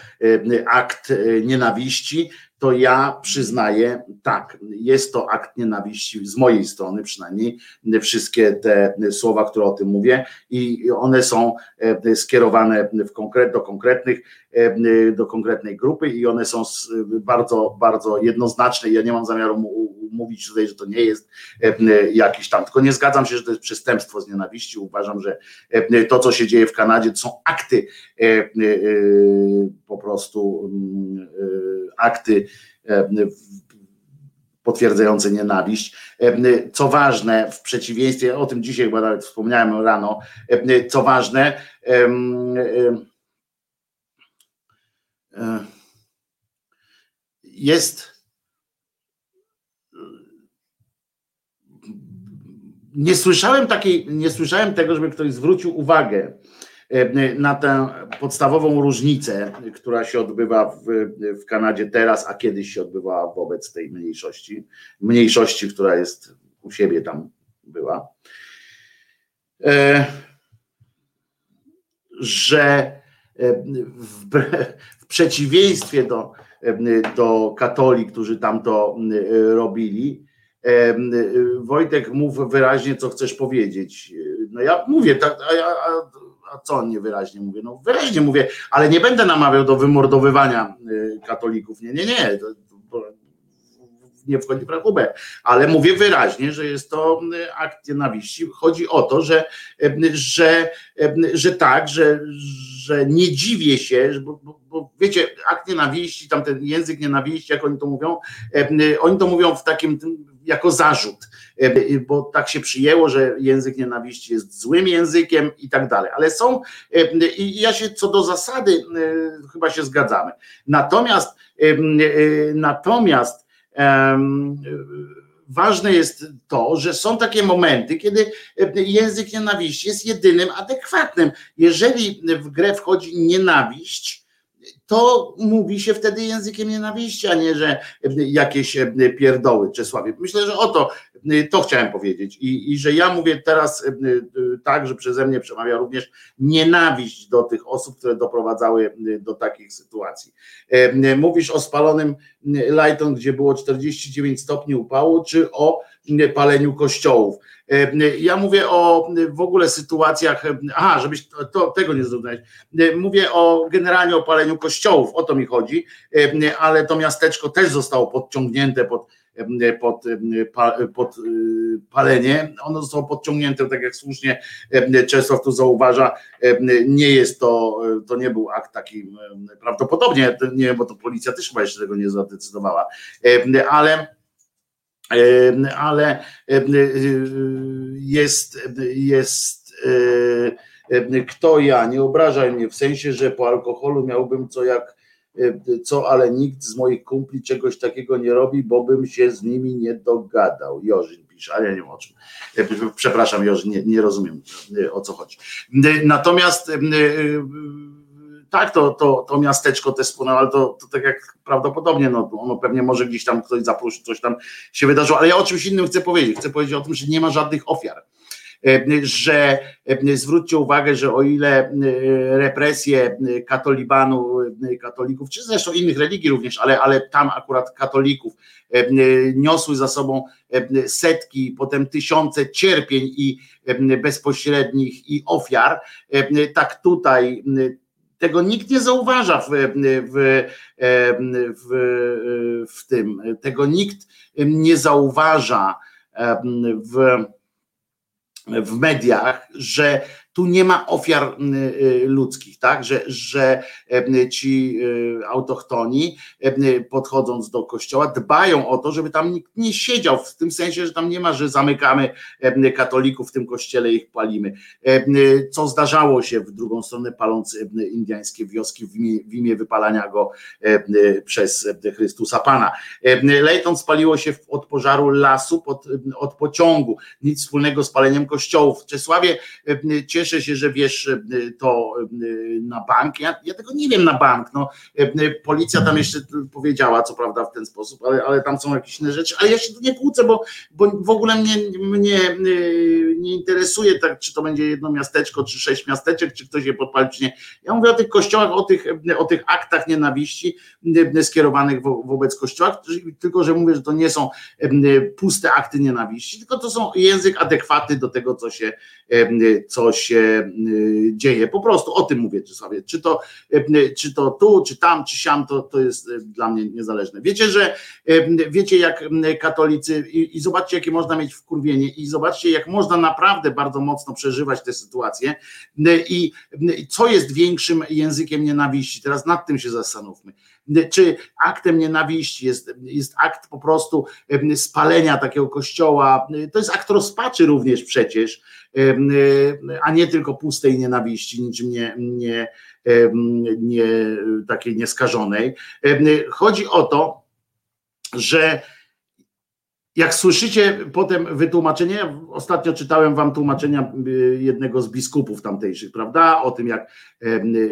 Speaker 2: akt nienawiści, to ja przyznaję, tak, jest to akt nienawiści z mojej strony przynajmniej, wszystkie te słowa, które o tym mówię i one są e, skierowane w konkret, do konkretnych, e, do konkretnej grupy i one są bardzo, bardzo jednoznaczne. Ja nie mam zamiaru mówić tutaj, że to nie jest e, jakiś tam, tylko nie zgadzam się, że to jest przestępstwo z nienawiści. Uważam, że to, co się dzieje w Kanadzie, to są akty po prostu mm, akty E, potwierdzające nienawiść. E, co ważne, w przeciwieństwie, o tym dzisiaj chyba nawet wspomniałem rano, e, co ważne, jest nie słyszałem takiej, nie słyszałem tego, żeby ktoś zwrócił uwagę na tę podstawową różnicę, która się odbywa w, w Kanadzie teraz, a kiedyś się odbywała wobec tej mniejszości, mniejszości, która jest u siebie tam była, e, że e, w, w przeciwieństwie do, do katoli, którzy tam to robili, Wojtek, mów wyraźnie, co chcesz powiedzieć. No ja mówię, tak, a, a, a co on niewyraźnie mówię? No wyraźnie mówię, ale nie będę namawiał do wymordowywania y, katolików. Nie, nie, nie nie wchodzi w rachubę, ale mówię wyraźnie, że jest to y, akt nienawiści. Chodzi o to, że, y, że, że tak, że, że nie dziwię się, bo, bo, bo wiecie, akt nienawiści, tam ten język nienawiści, jak oni to mówią, oni to mówią w takim jako zarzut, bo tak się przyjęło, że język nienawiści jest złym językiem i tak dalej, ale są i ja się co do zasady chyba się zgadzamy. Natomiast natomiast ważne jest to, że są takie momenty, kiedy język nienawiści jest jedynym adekwatnym. Jeżeli w grę wchodzi nienawiść, to mówi się wtedy językiem nienawiści, a nie, że jakieś pierdoły Czesławie. Myślę, że o to, to chciałem powiedzieć I, i że ja mówię teraz tak, że przeze mnie przemawia również nienawiść do tych osób, które doprowadzały do takich sytuacji. Mówisz o spalonym Lighton, gdzie było 49 stopni upału, czy o paleniu kościołów. Ja mówię o w ogóle sytuacjach, aha, żebyś to, to tego nie zrozumieć. Mówię o generalnie o paleniu kościołów, o to mi chodzi, ale to miasteczko też zostało podciągnięte pod, pod, pod palenie. Ono zostało podciągnięte, tak jak słusznie Czesław tu zauważa, nie jest to, to nie był akt taki prawdopodobnie, nie, bo to policja też chyba jeszcze tego nie zadecydowała, ale ale jest, jest kto ja, nie obrażaj mnie, w sensie, że po alkoholu miałbym co jak co, ale nikt z moich kumpli czegoś takiego nie robi, bo bym się z nimi nie dogadał. Jorzyn pisze, ale ja nie wiem o czym. Przepraszam, Jorzyn, nie, nie rozumiem o co chodzi. Natomiast tak, to, to, to miasteczko też spłynęło, ale to, to tak jak prawdopodobnie, no, ono pewnie może gdzieś tam ktoś zaprosił, coś tam się wydarzyło, ale ja o czymś innym chcę powiedzieć. Chcę powiedzieć o tym, że nie ma żadnych ofiar. E, że e, zwróćcie uwagę, że o ile e, represje katolibanu, katolików, czy zresztą innych religii również, ale, ale tam akurat katolików niosły za sobą setki, potem tysiące cierpień i bezpośrednich i ofiar, tak tutaj tego nikt nie zauważa w, w, w, w tym. Tego nikt nie zauważa w, w mediach, że tu nie ma ofiar y, y, ludzkich, tak, że, że y, ci autochtoni podchodząc do kościoła dbają o to, żeby tam nikt nie siedział, w tym sensie, że tam nie ma, że zamykamy katolików w tym kościele i ich palimy, co zdarzało się w drugą stronę paląc indiańskie wioski w imię, w imię wypalania go przez Chrystusa Pana. Lejton spaliło się od pożaru lasu pod, od pociągu, nic wspólnego z paleniem kościołów. W Czesławie cieszę się, że wiesz e, to e, na bank. Ja, ja tego nie wiem na bank. No, e, policja tam jeszcze powiedziała, co prawda w ten sposób, ale, ale tam są jakieś inne rzeczy, ale ja się tu nie kłócę, bo, bo w ogóle mnie, mnie nie interesuje, tak, czy to będzie jedno miasteczko, czy sześć miasteczek, czy ktoś je podpali, czy nie. Ja mówię o tych kościołach, o tych, o tych aktach nienawiści skierowanych wo, wobec kościoła, tylko że mówię, że to nie są puste akty nienawiści, tylko to są język adekwatny do tego, co się, co się się y, dzieje. Po prostu o tym mówię, Czesławie. Czy to, y, czy to tu, czy tam, czy siam, to, to jest y, dla mnie niezależne. Wiecie, że wiecie, jak katolicy, i, i zobaczcie, jakie można mieć wkurwienie, i zobaczcie, jak można naprawdę bardzo mocno przeżywać tę sytuację. I, i co jest większym językiem nienawiści? Teraz nad tym się zastanówmy czy aktem nienawiści jest, jest akt po prostu spalenia takiego kościoła, to jest akt rozpaczy również przecież, a nie tylko pustej nienawiści, niczym nie, nie, nie takiej nieskażonej. Chodzi o to, że jak słyszycie potem wytłumaczenie, ostatnio czytałem wam tłumaczenia y, jednego z biskupów tamtejszych, prawda? O tym, jak,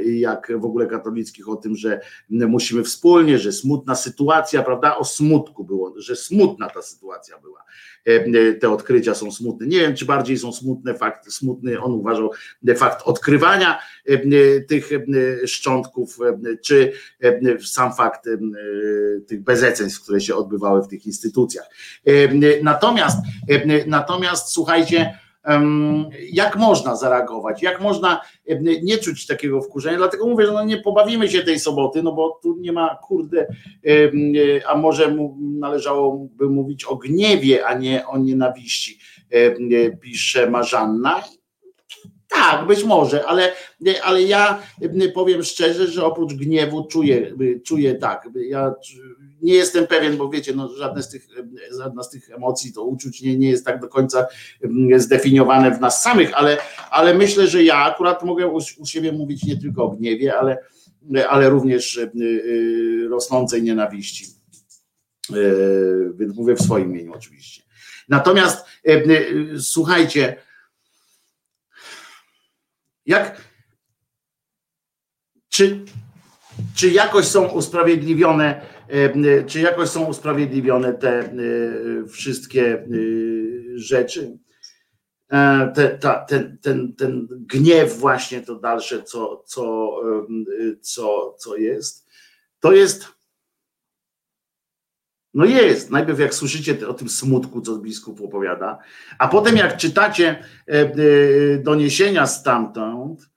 Speaker 2: jak w ogóle katolickich, o tym, że musimy wspólnie, że smutna sytuacja, prawda? O smutku było, że smutna ta sytuacja była. Te odkrycia są smutne. Nie wiem, czy bardziej są smutne fakt, smutny, on uważał fakt odkrywania tych szczątków, czy sam fakt tych bezeceństw, które się odbywały w tych instytucjach. Natomiast, natomiast słuchajcie, jak można zareagować, jak można nie czuć takiego wkurzenia, dlatego mówię, że no nie pobawimy się tej soboty, no bo tu nie ma kurde, a może należałoby mówić o gniewie, a nie o nienawiści, pisze Marzanna tak, być może, ale, ale ja powiem szczerze, że oprócz gniewu czuję, czuję tak. Ja nie jestem pewien, bo wiecie, no, żadne z tych, żadna z tych emocji, to uczuć nie, nie jest tak do końca zdefiniowane w nas samych, ale, ale myślę, że ja akurat mogę u, u siebie mówić nie tylko o gniewie, ale, ale również y, y, rosnącej nienawiści. Y, więc mówię w swoim imieniu oczywiście. Natomiast słuchajcie, jak czy, czy jakoś są usprawiedliwione, czy jakoś są usprawiedliwione te e, wszystkie e, rzeczy? Te, ta, ten, ten, ten gniew właśnie to dalsze, co, co, co, co jest, to jest no jest. Najpierw jak słyszycie o tym smutku, co biskup opowiada, a potem jak czytacie e, e, doniesienia stamtąd,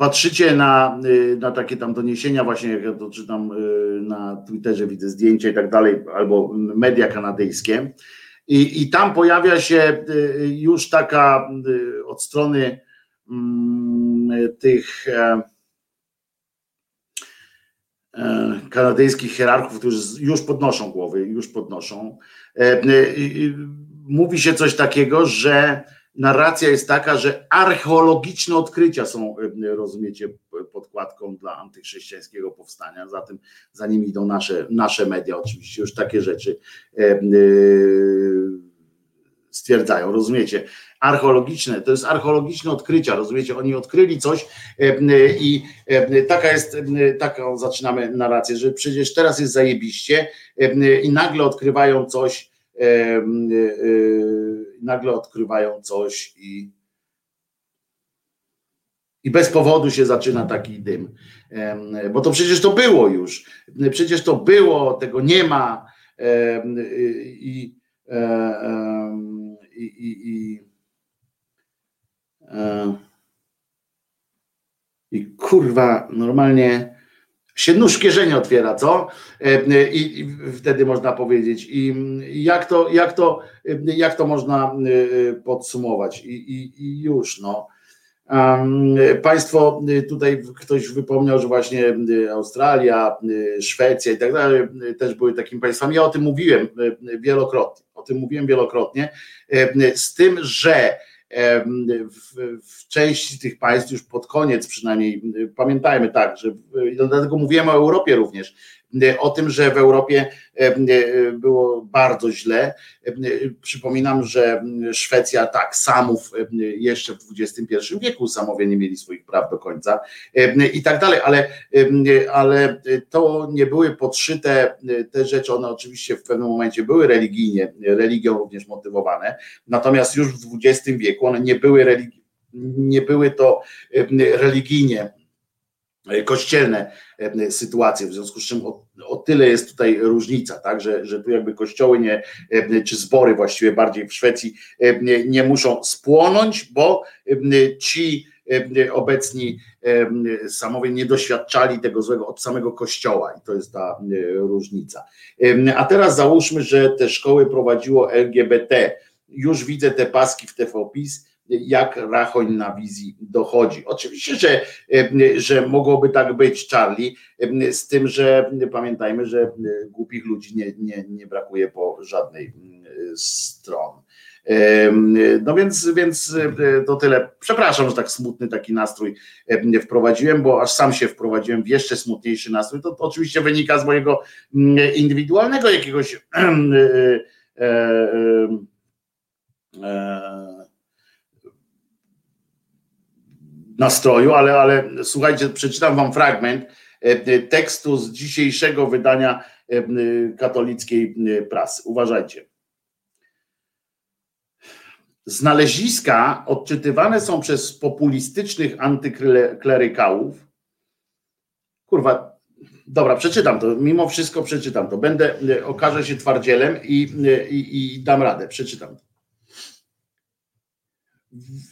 Speaker 2: patrzycie na, e, na takie tam doniesienia, właśnie jak ja to czytam na Twitterze, widzę zdjęcia i tak dalej, albo media kanadyjskie, i, i tam pojawia się już taka od strony mm, tych E, kanadyjskich hierarchów, którzy już podnoszą głowy, już podnoszą. E, e, mówi się coś takiego, że narracja jest taka, że archeologiczne odkrycia są, rozumiecie, podkładką dla antychrześcijańskiego powstania. Za tym, za nimi idą nasze, nasze media, oczywiście już takie rzeczy stwierdzają, rozumiecie? Archeologiczne, to jest archeologiczne odkrycia, rozumiecie? Oni odkryli coś i taka jest, taką zaczynamy narrację, że przecież teraz jest zajebiście i nagle odkrywają coś, e, nagle odkrywają coś i i bez powodu się zaczyna taki dym. Bo to przecież to było już. Przecież to było, tego nie ma. I, i, i, i, e, i kurwa, normalnie się nóż kieszeni otwiera, co? E, I, I, wtedy można powiedzieć. I jak to, jak to, jak to można e, podsumować? I, i, i już, no. Państwo, tutaj ktoś wypomniał, że właśnie Australia, Szwecja i tak dalej też były takimi państwami. Ja o tym mówiłem wielokrotnie. O tym mówiłem wielokrotnie. Z tym, że w, w, części tych państw już pod koniec przynajmniej pamiętajmy tak, że dlatego mówiłem o Europie również, o tym, że w Europie było bardzo źle. Przypominam, że Szwecja tak, samów jeszcze w XXI wieku samowie nie mieli swoich praw do końca i tak dalej, ale, ale to nie były podszyte te rzeczy, one oczywiście w pewnym momencie były religijnie, religią również motywowane, natomiast już w XX wieku one nie były religijne nie były to religijnie E, kościelne e, sytuacje, w związku z czym o, o, tyle jest tutaj różnica, tak, że, że tu jakby kościoły nie, e, czy zbory właściwie bardziej w Szwecji nie, nie muszą spłonąć, bo ci obecni samowie nie doświadczali tego złego od samego kościoła i to jest ta różnica. A teraz załóżmy, że te szkoły prowadziło LGBT. Już widzę te paski w TVPiS, jak Rachoń na wizji dochodzi. Oczywiście, że, że mogłoby tak być, Charlie, z tym, że pamiętajmy, że głupich ludzi nie, nie, nie brakuje po żadnej stron. No więc, więc to tyle. Przepraszam, że tak smutny taki nastrój wprowadziłem, bo aż sam się wprowadziłem w jeszcze smutniejszy nastrój. To, to oczywiście wynika z mojego mm, indywidualnego jakiegoś e, e, e, nastroju, ale, ale słuchajcie, przeczytam wam fragment tekstu z dzisiejszego wydania katolickiej prasy. Uważajcie. Znaleziska odczytywane są przez populistycznych antyklerykałów. Kurwa, dobra, przeczytam to, mimo wszystko przeczytam to. Będę, okażę się twardzielem i, i, i dam radę, przeczytam.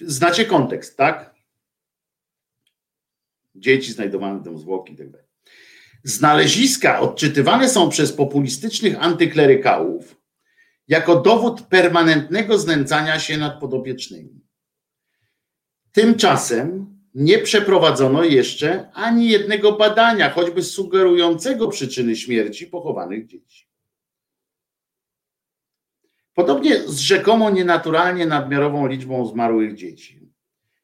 Speaker 2: Znacie kontekst, tak? Dzieci znajdowane tam zwłoki i tak. Znaleziska odczytywane są przez populistycznych antyklerykałów jako dowód permanentnego znęcania się nad podopiecznymi. Tymczasem nie przeprowadzono jeszcze ani jednego badania, choćby sugerującego przyczyny śmierci pochowanych dzieci. Podobnie z rzekomo nienaturalnie nadmiarową liczbą zmarłych dzieci.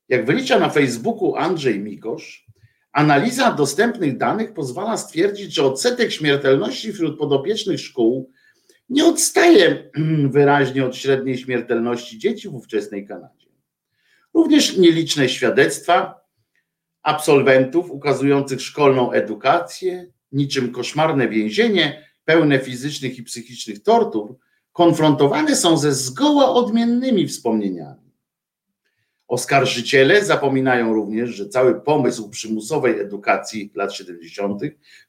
Speaker 2: Jak wylicza na Facebooku Andrzej Mikosz, analiza dostępnych danych pozwala stwierdzić, że odsetek śmiertelności wśród podopiecznych szkół nie odstaje wyraźnie od średniej śmiertelności dzieci w ówczesnej Kanadzie. Również nieliczne świadectwa absolwentów ukazujących szkolną edukację, niczym koszmarne więzienie, pełne fizycznych i psychicznych tortur, konfrontowane są ze zgoła odmiennymi wspomnieniami. Oskarżyciele zapominają również, że cały pomysł przymusowej edukacji lat 70.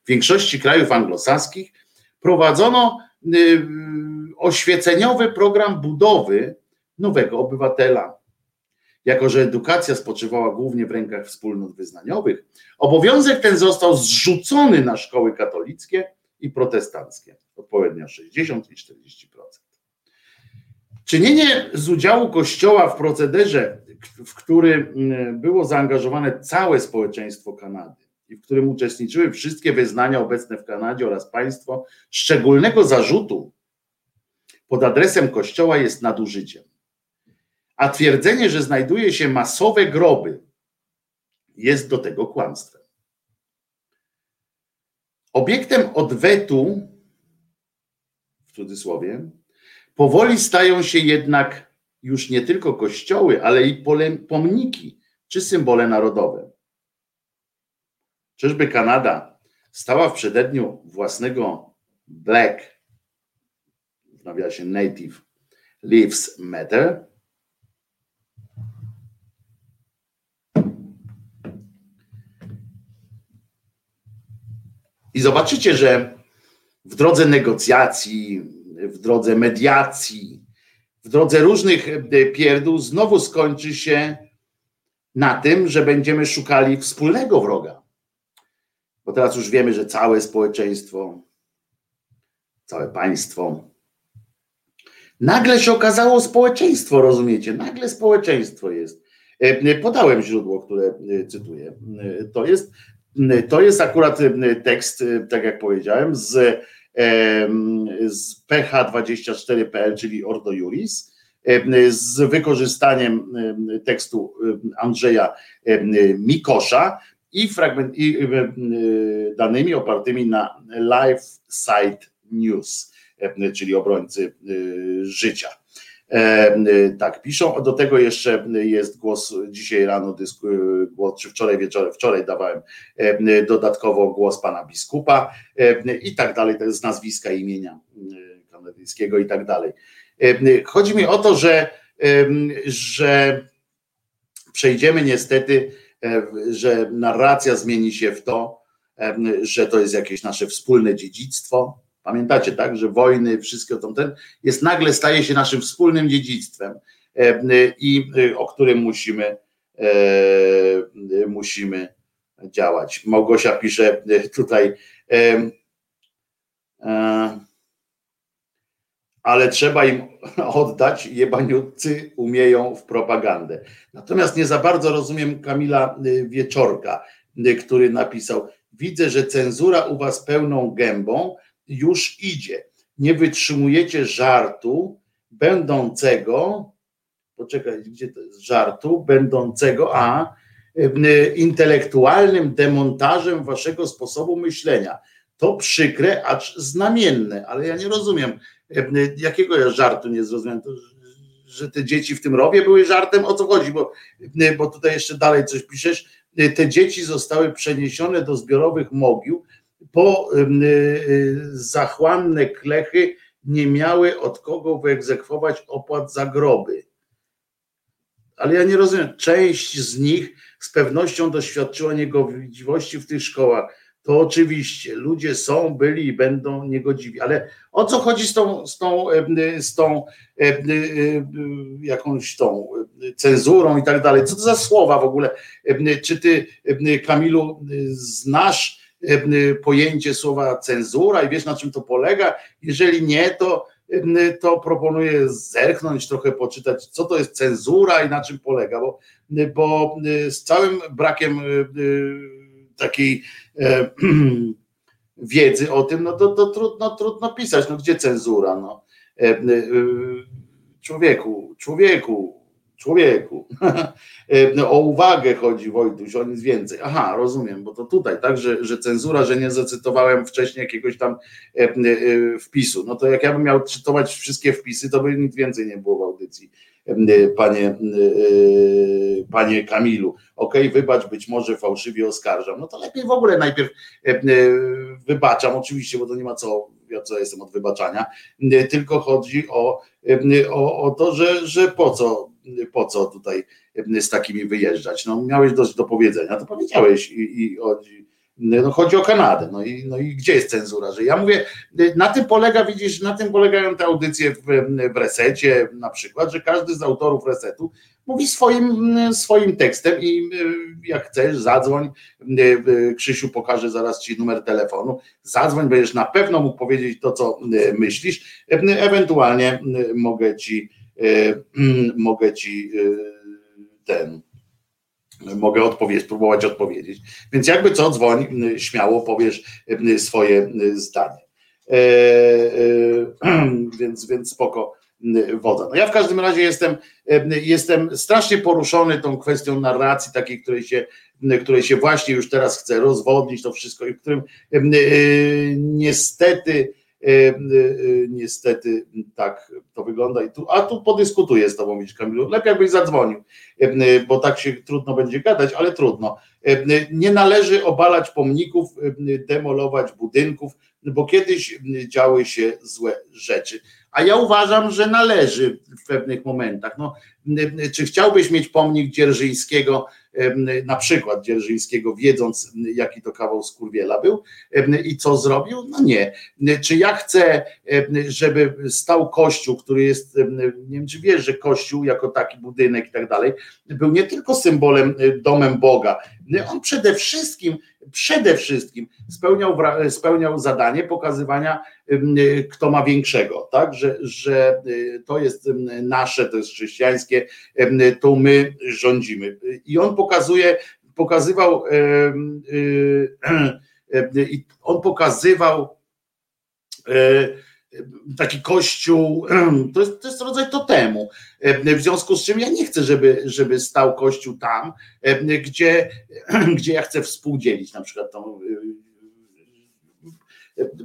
Speaker 2: w większości krajów anglosaskich prowadzono Y, oświeceniowy program budowy nowego obywatela. Jako, że edukacja spoczywała głównie w rękach wspólnot wyznaniowych, obowiązek ten został zrzucony na szkoły katolickie i protestanckie, odpowiednio 60 i 40%. Czynienie z udziału Kościoła w procederze, w który było zaangażowane całe społeczeństwo Kanady, i w którym uczestniczyły wszystkie wyznania obecne w Kanadzie oraz państwo, szczególnego zarzutu pod adresem Kościoła jest nadużyciem. A twierdzenie, że znajduje się masowe groby, jest do tego kłamstwem. Obiektem odwetu, w cudzysłowie, powoli stają się jednak już nie tylko kościoły, ale i pomniki czy symbole narodowe. Czyżby Kanada stała w przededniu własnego Black, w nawiasie Native Lives Matter? I zobaczycie, że w drodze negocjacji, w drodze mediacji, w drodze różnych pierdół znowu skończy się na tym, że będziemy szukali wspólnego wroga bo teraz już wiemy, że całe społeczeństwo, całe państwo, nagle się okazało społeczeństwo, rozumiecie? Nagle społeczeństwo jest. E, podałem źródło, które e, cytuję. E, to jest, to jest akurat tekst, tak jak powiedziałem, z, z PH24.pl, czyli Ordo Juris, z wykorzystaniem tekstu Andrzeja Mikosza, i, fragment, i danymi opartymi na Live Site News, czyli obrońcy y, życia. E, tak, piszą. Do tego jeszcze jest głos dzisiaj rano, dysku, głos, czy wczoraj wieczorem, wczoraj dawałem e, dodatkowo głos pana biskupa i tak dalej, jest z nazwiska imienia kanadyjskiego i tak dalej. Chodzi mi o to, że, że przejdziemy niestety E, że narracja zmieni się w to, e, że to jest jakieś nasze wspólne dziedzictwo. Pamiętacie, tak, że wojny, wszystko to ten jest nagle staje się naszym wspólnym dziedzictwem e, i o którym musimy musimy działać. Małgosia pisze tutaj ale trzeba im oddać, jebaniutcy umieją w propagandę. Natomiast nie za bardzo rozumiem Kamila Wieczorka, który napisał, widzę, że cenzura u was pełną gębą już idzie. Nie wytrzymujecie żartu, będącego, poczekaj, gdzie to jest, żartu, będącego, a intelektualnym demontażem waszego sposobu myślenia. To przykre, acz znamienne, ale ja nie rozumiem, jakiego ja żartu nie zrozumiałem. To, że te dzieci w tym rowie były żartem, o co chodzi, bo, bo tutaj jeszcze dalej coś piszesz. Te dzieci zostały przeniesione do zbiorowych mogił, po zachłanne klechy nie miały od kogo wyegzekwować opłat za groby. Ale ja nie rozumiem, część z nich z pewnością doświadczyła niegodziwości w tych szkołach. To oczywiście ludzie są, byli i będą niegodziwi, ale o co chodzi z tą, z tą, z tą jakąś tą cenzurą i tak dalej? Co to za słowa w ogóle? Czy ty, Kamilu, znasz pojęcie słowa cenzura i wiesz na czym to polega? Jeżeli nie, to to proponuję zerknąć, trochę poczytać, co to jest cenzura i na czym polega, bo, bo z całym brakiem takiej e, wiedzy o tym, no to, to trudno, trudno pisać, no gdzie cenzura, no. E, e, człowieku, człowieku, człowieku. No, o uwagę chodzi Wojtuś, o nic więcej. Aha, rozumiem, bo to tutaj, tak, że, że cenzura, że nie zacytowałem wcześniej jakiegoś tam wpisu. No to jak ja bym miał czytować wszystkie wpisy, to by nic więcej nie było w audycji panie, panie Kamilu. Okej, okay, wybacz, być może fałszywie oskarżam. No to lepiej w ogóle najpierw wybaczam, oczywiście, bo to nie ma co, ja co jestem od wybaczania, tylko chodzi o, o, o to, że, że po co, po co tutaj z takimi wyjeżdżać. No miałeś dość do powiedzenia, to powiedziałeś i, i chodzi no chodzi o Kanadę. No i, no i gdzie jest cenzura? Że ja mówię, na tym polega, widzisz, na tym polegają te audycje w, w resecie na przykład, że każdy z autorów resetu mówi swoim, swoim tekstem i jak chcesz, zadzwoń. Krzysiu pokaże zaraz ci numer telefonu. Zadzwoń, będziesz na pewno mógł powiedzieć to, co myślisz. Ewentualnie mogę ci, mogę ci ten mogę odpowiedzieć, spróbować odpowiedzieć. Więc jakby co, dzwoń, śmiało powiesz swoje zdanie. E, e, więc, więc spoko wodza. No ja w każdym razie jestem, jestem strasznie poruszony tą kwestią narracji takiej, której się, której się właśnie już teraz chcę rozwodnić, to wszystko i w którym e, niestety E, e, niestety tak to wygląda. I tu, a tu podyskutuję z tobą, widzisz Kamilu. Lepiej jakbyś zadzwonił, e, bo tak się trudno będzie gadać, ale trudno. Nie należy obalać pomników, demolować budynków, bo kiedyś działy się złe rzeczy. A ja uważam, że należy w pewnych momentach. No, czy chciałbyś mieć pomnik Dzierżyńskiego, na przykład Dzierżyńskiego, wiedząc jaki to kawał skurwiela był i co zrobił? No nie. Czy ja chcę, żeby stał kościół, który jest, nie wiem czy wiesz, że kościół jako taki budynek i tak dalej, był nie tylko symbolem, domem Boga, on przede wszystkim przede wszystkim spełniał, spełniał zadanie pokazywania, kto ma większego, tak? że, że y, to jest nasze, to jest chrześcijańskie, to my rządzimy. I on pokazuje, pokazywał, on pokazywał taki kościół, to jest, to jest rodzaj totemu, w związku z czym ja nie chcę, żeby, żeby stał kościół tam, gdzie, gdzie ja chcę współdzielić na przykład tą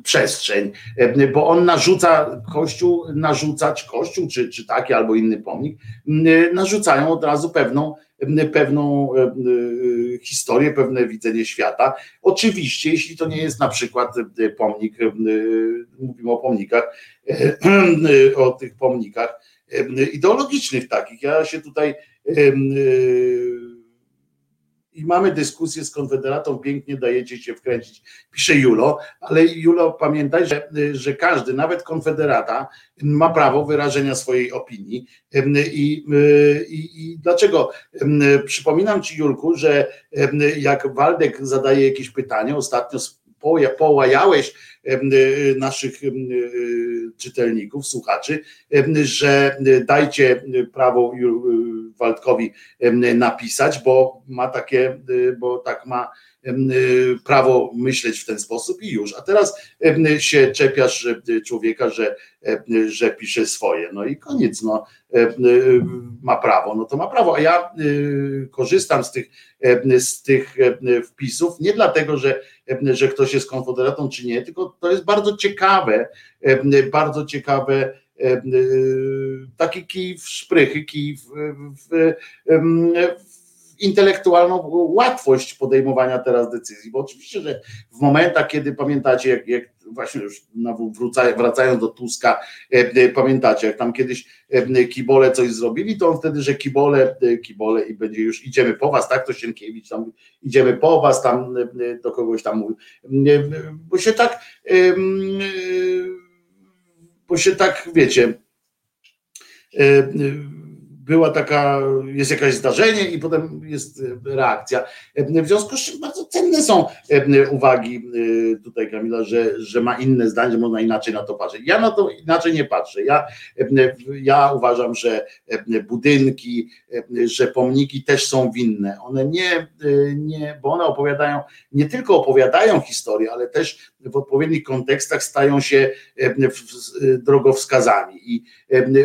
Speaker 2: przestrzeń, bo on narzuca kościół, narzucać kościół, czy, czy taki albo inny pomnik, narzucają od razu pewną pewną e, e, historię, pewne widzenie świata. Oczywiście, jeśli to nie jest na przykład e, pomnik, mówimy o pomnikach, o tych pomnikach ideologicznych takich. Ja się tutaj i mamy dyskusję z Konfederatą, pięknie dajecie się wkręcić, pisze Julo, ale Julo pamiętaj, że, że każdy, nawet Konfederata ma prawo wyrażenia swojej opinii i, i, i dlaczego? Przypominam Ci Julku, że jak Waldek zadaje jakieś pytanie, ostatnio połajałeś naszych czytelników, słuchaczy, że dajcie prawo Waldkowi napisać, bo ma takie, bo tak ma prawo myśleć w ten sposób i już. A teraz się czepiasz człowieka, że, że pisze swoje. No i koniec. No, ma prawo, no to ma prawo. A ja korzystam z tych, z tych wpisów nie dlatego, że, że ktoś jest konfederatą czy nie, tylko to jest bardzo ciekawe, bardzo ciekawe taki kij w szprychy, kij w, w, w intelektualną łatwość podejmowania teraz decyzji, bo oczywiście, że w momentach, kiedy pamiętacie, jak, jak właśnie już wracając do Tuska, e, e, pamiętacie, jak tam kiedyś e, kibole coś zrobili, to on wtedy, że kibole, kibole i będzie już idziemy po was, tak, to Sienkiewicz tam idziemy po was, tam do kogoś tam mówił, bo się tak bo się tak, wiecie była taka, jest jakieś zdarzenie i potem jest e, reakcja. E, w związku z czym bardzo cenne są e, uwagi tutaj Kamila, że, że ma inne zdanie, można inaczej na to patrzeć. Ja na to inaczej nie patrzę. Ja, ja uważam, że budynki, że pomniki też są winne. One nie, nie, bo one opowiadają, nie tylko opowiadają historię, ale też w odpowiednich kontekstach stają się drogowskazami. I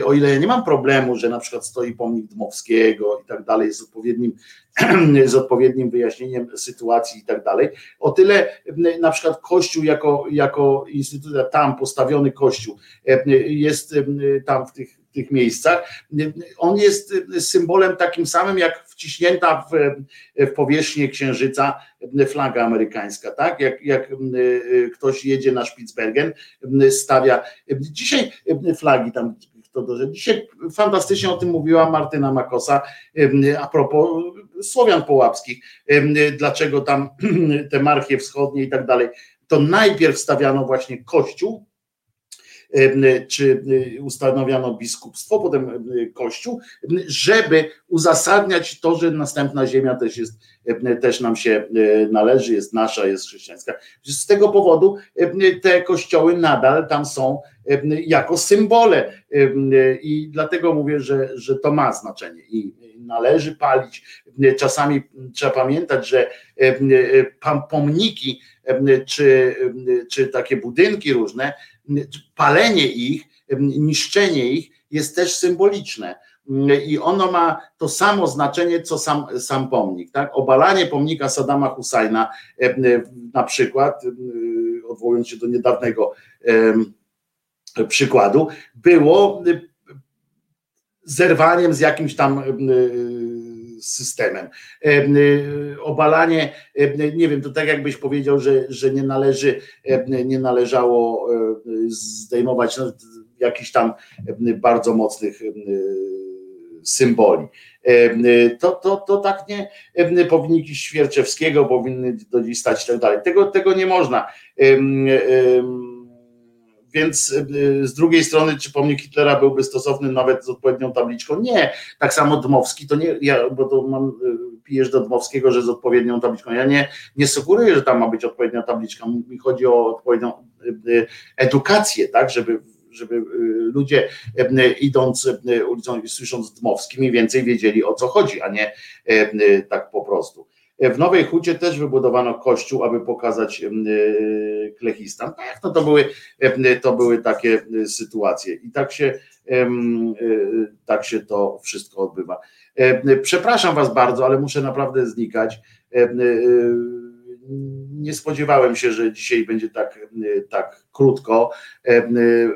Speaker 2: o ile ja nie mam problemu, że na przykład stoi pomnik Dmowskiego i tak dalej, z odpowiednim, z odpowiednim wyjaśnieniem sytuacji i tak dalej. O tyle na przykład Kościół jako, jako instytucja, tam postawiony Kościół jest tam w tych, tych miejscach, on jest symbolem takim samym jak wciśnięta w, w powierzchnię księżyca flaga amerykańska, tak? Jak, jak ktoś jedzie na Spitsbergen, stawia dzisiaj flagi tam Dzisiaj fantastycznie o tym mówiła Martyna Makosa a propos Słowian Połapskich, dlaczego tam te marchie wschodnie i tak dalej. To najpierw stawiano właśnie kościół, czy ustanawiano biskupstwo, potem kościół, żeby uzasadniać to, że następna ziemia też jest, też nam się należy, jest nasza, jest chrześcijańska. Z tego powodu te kościoły nadal tam są jako symbole i dlatego mówię, że, że to ma znaczenie i należy palić. Czasami trzeba pamiętać, że pomniki czy, czy takie budynki różne, palenie ich, niszczenie ich jest też symboliczne i ono ma to samo znaczenie, co sam, sam pomnik. Tak? Obalanie pomnika Sadama Husajna na przykład, odwołując się do niedawnego przykładu, było zerwaniem z jakimś tam systemem. Obalanie, nie wiem, to tak jakbyś powiedział, że, że nie należy, nie należało zdejmować no, jakichś tam bardzo mocnych symboli. To, to, to tak nie powinni Świerczewskiego powinny do dziś stać i tak dalej. Tego, tego nie można. Więc y, z drugiej strony, czy pomnik Hitlera byłby stosowny nawet z odpowiednią tabliczką? Nie. Tak samo Dmowski, to nie, ja, bo to mam, y, pijesz do Dmowskiego, że z odpowiednią tabliczką. Ja nie, nie sugeruję, że tam ma być odpowiednia tabliczka. Mi chodzi o odpowiednią y, edukację, tak, żeby żeby ludzie idąc ulicą i słysząc Dmowski mniej więcej wiedzieli o co chodzi, a nie tak po prostu. W Nowej Hucie też wybudowano kościół, aby pokazać e, Klechistan. Tak, no to były, to były takie e, sytuacje i tak się, e, tak się to wszystko odbywa. Przepraszam Was bardzo, ale muszę naprawdę znikać. Nie spodziewałem się, że dzisiaj będzie tak, tak krótko,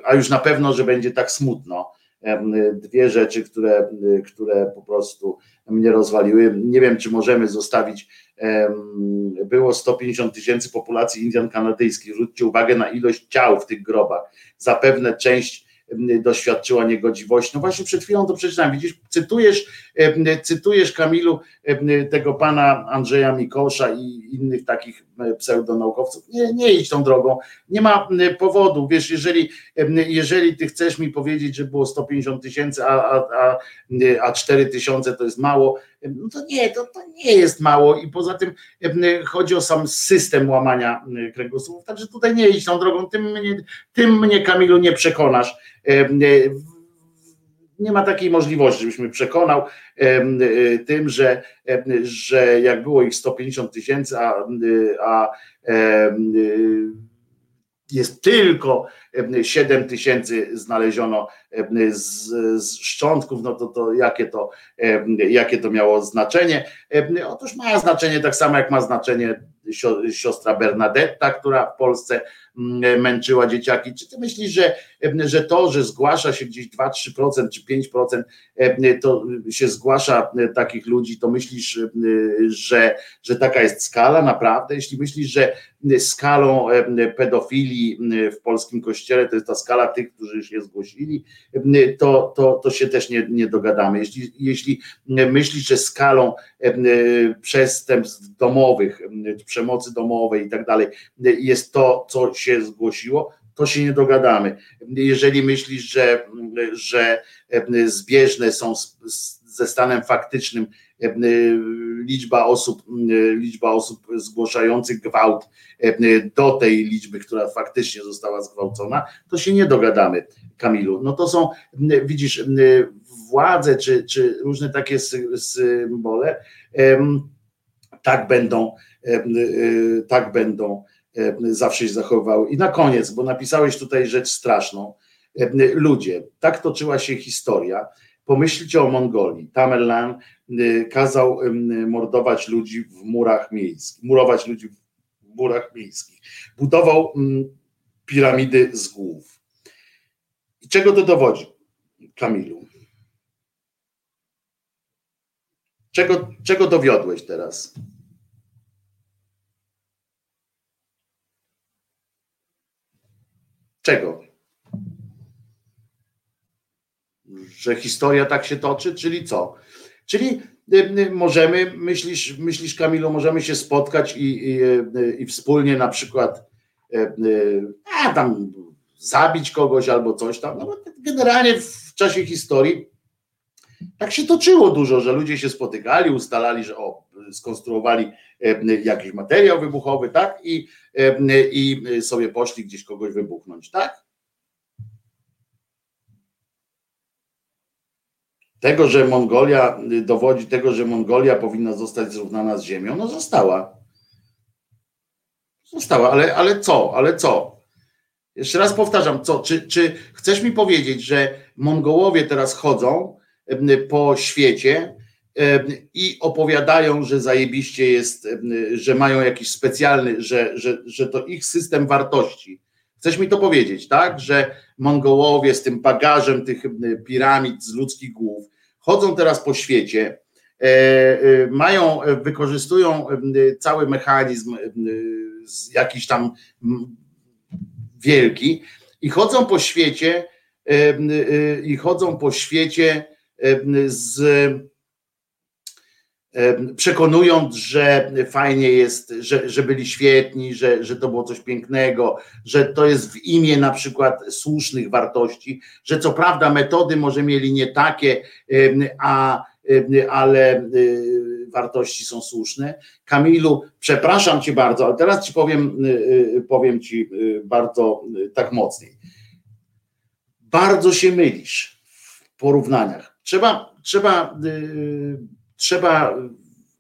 Speaker 2: a już na pewno, że będzie tak smutno dwie rzeczy, które, które po prostu mnie rozwaliły. Nie wiem, czy możemy zostawić. Było 150 tysięcy populacji Indian kanadyjskich. Zwróćcie uwagę na ilość ciał w tych grobach. Zapewne część doświadczyła niegodziwości. No właśnie przed chwilą to przeczytałem. Widzisz, cytujesz, cytujesz Kamilu tego pana Andrzeja Mikosza i innych takich pseudonaukowców. Nie, nie idź tą drogą. Nie ma powodu. Wiesz, jeżeli, jeżeli ty chcesz mi powiedzieć, że było 150 tysięcy, a, a, a, a 4 tysiące to jest mało, no to nie, to, to nie jest mało i poza tym chodzi o sam system łamania kręgosłupów, także tutaj nie idź tą drogą, tym mnie, tym mnie Kamilu nie przekonasz. Nie ma takiej możliwości, żebyś mnie przekonał tym, że, że jak było ich 150 tysięcy, a, a jest tylko 7 tysięcy znaleziono z, z szczątków, no to, to, jakie to jakie to miało znaczenie? Otóż ma znaczenie tak samo jak ma znaczenie siostra Bernadetta, która w Polsce męczyła dzieciaki. Czy ty myślisz, że, że to, że zgłasza się gdzieś 2-3% czy 5%, to się zgłasza takich ludzi, to myślisz, że, że taka jest skala naprawdę? Jeśli myślisz, że skalą pedofilii w polskim kościele to jest ta skala tych, którzy się zgłosili, to, to, to się też nie, nie dogadamy. Jeśli, jeśli myślisz, że skalą przestępstw domowych, przemocy domowej i tak dalej, jest to, co się zgłosiło, to się nie dogadamy. Jeżeli myślisz, że, że zbieżne są ze stanem faktycznym liczba osób, liczba osób zgłaszających gwałt do tej liczby, która faktycznie została zgwałcona, to się nie dogadamy, Kamilu. No to są, widzisz, władze czy, czy różne takie symbole tak będą E, e, tak będą e, zawsze się zachowywały. I na koniec, bo napisałeś tutaj rzecz straszną. Ludzie, tak toczyła się historia. Pomyślcie o Mongolii. Tamerlan kazał mordować ludzi w murach miejskich, murować ludzi w murach miejskich. Budował piramidy z głów. I czego to dowodzi, Kamilu? Czego, czego dowiodłeś teraz? Czego? Że historia tak się toczy, czyli co? Czyli y, y, możemy, myślisz, myślisz Kamilu, możemy się spotkać i, i, y, i wspólnie na przykład a, tam zabić kogoś albo coś tam. No, generalnie w czasie historii tak się toczyło dużo, że ludzie się spotykali, ustalali, że o, skonstruowali jakiś materiał wybuchowy, tak? I, i sobie poszli gdzieś kogoś wybuchnąć, tak? Tego, że Mongolia dowodzi tego, że Mongolia powinna zostać zrównana z ziemią, no została. Została, ale, ale co? Ale co? Jeszcze raz powtarzam, co? Czy, czy chcesz mi powiedzieć, że Mongołowie teraz chodzą po świecie i opowiadają, że zajebiście jest, że mają jakiś specjalny, że, że, że to ich system wartości. Chcesz mi to powiedzieć, tak? Że Mongołowie z tym bagażem tych piramid z ludzkich głów chodzą teraz po świecie, e, e, mają, wykorzystują cały mechanizm jakiś tam wielki i chodzą po świecie i chodzą po świecie z przekonując, że fajnie jest, że, że byli świetni, że, że to było coś pięknego, że to jest w imię na przykład słusznych wartości, że co prawda metody może mieli nie takie, a, ale y, wartości są słuszne. Kamilu, przepraszam cię bardzo, ale teraz ci powiem, y, y, powiem ci bardzo tak mocniej. Bardzo się mylisz w porównaniach. Trzeba, trzeba trzeba,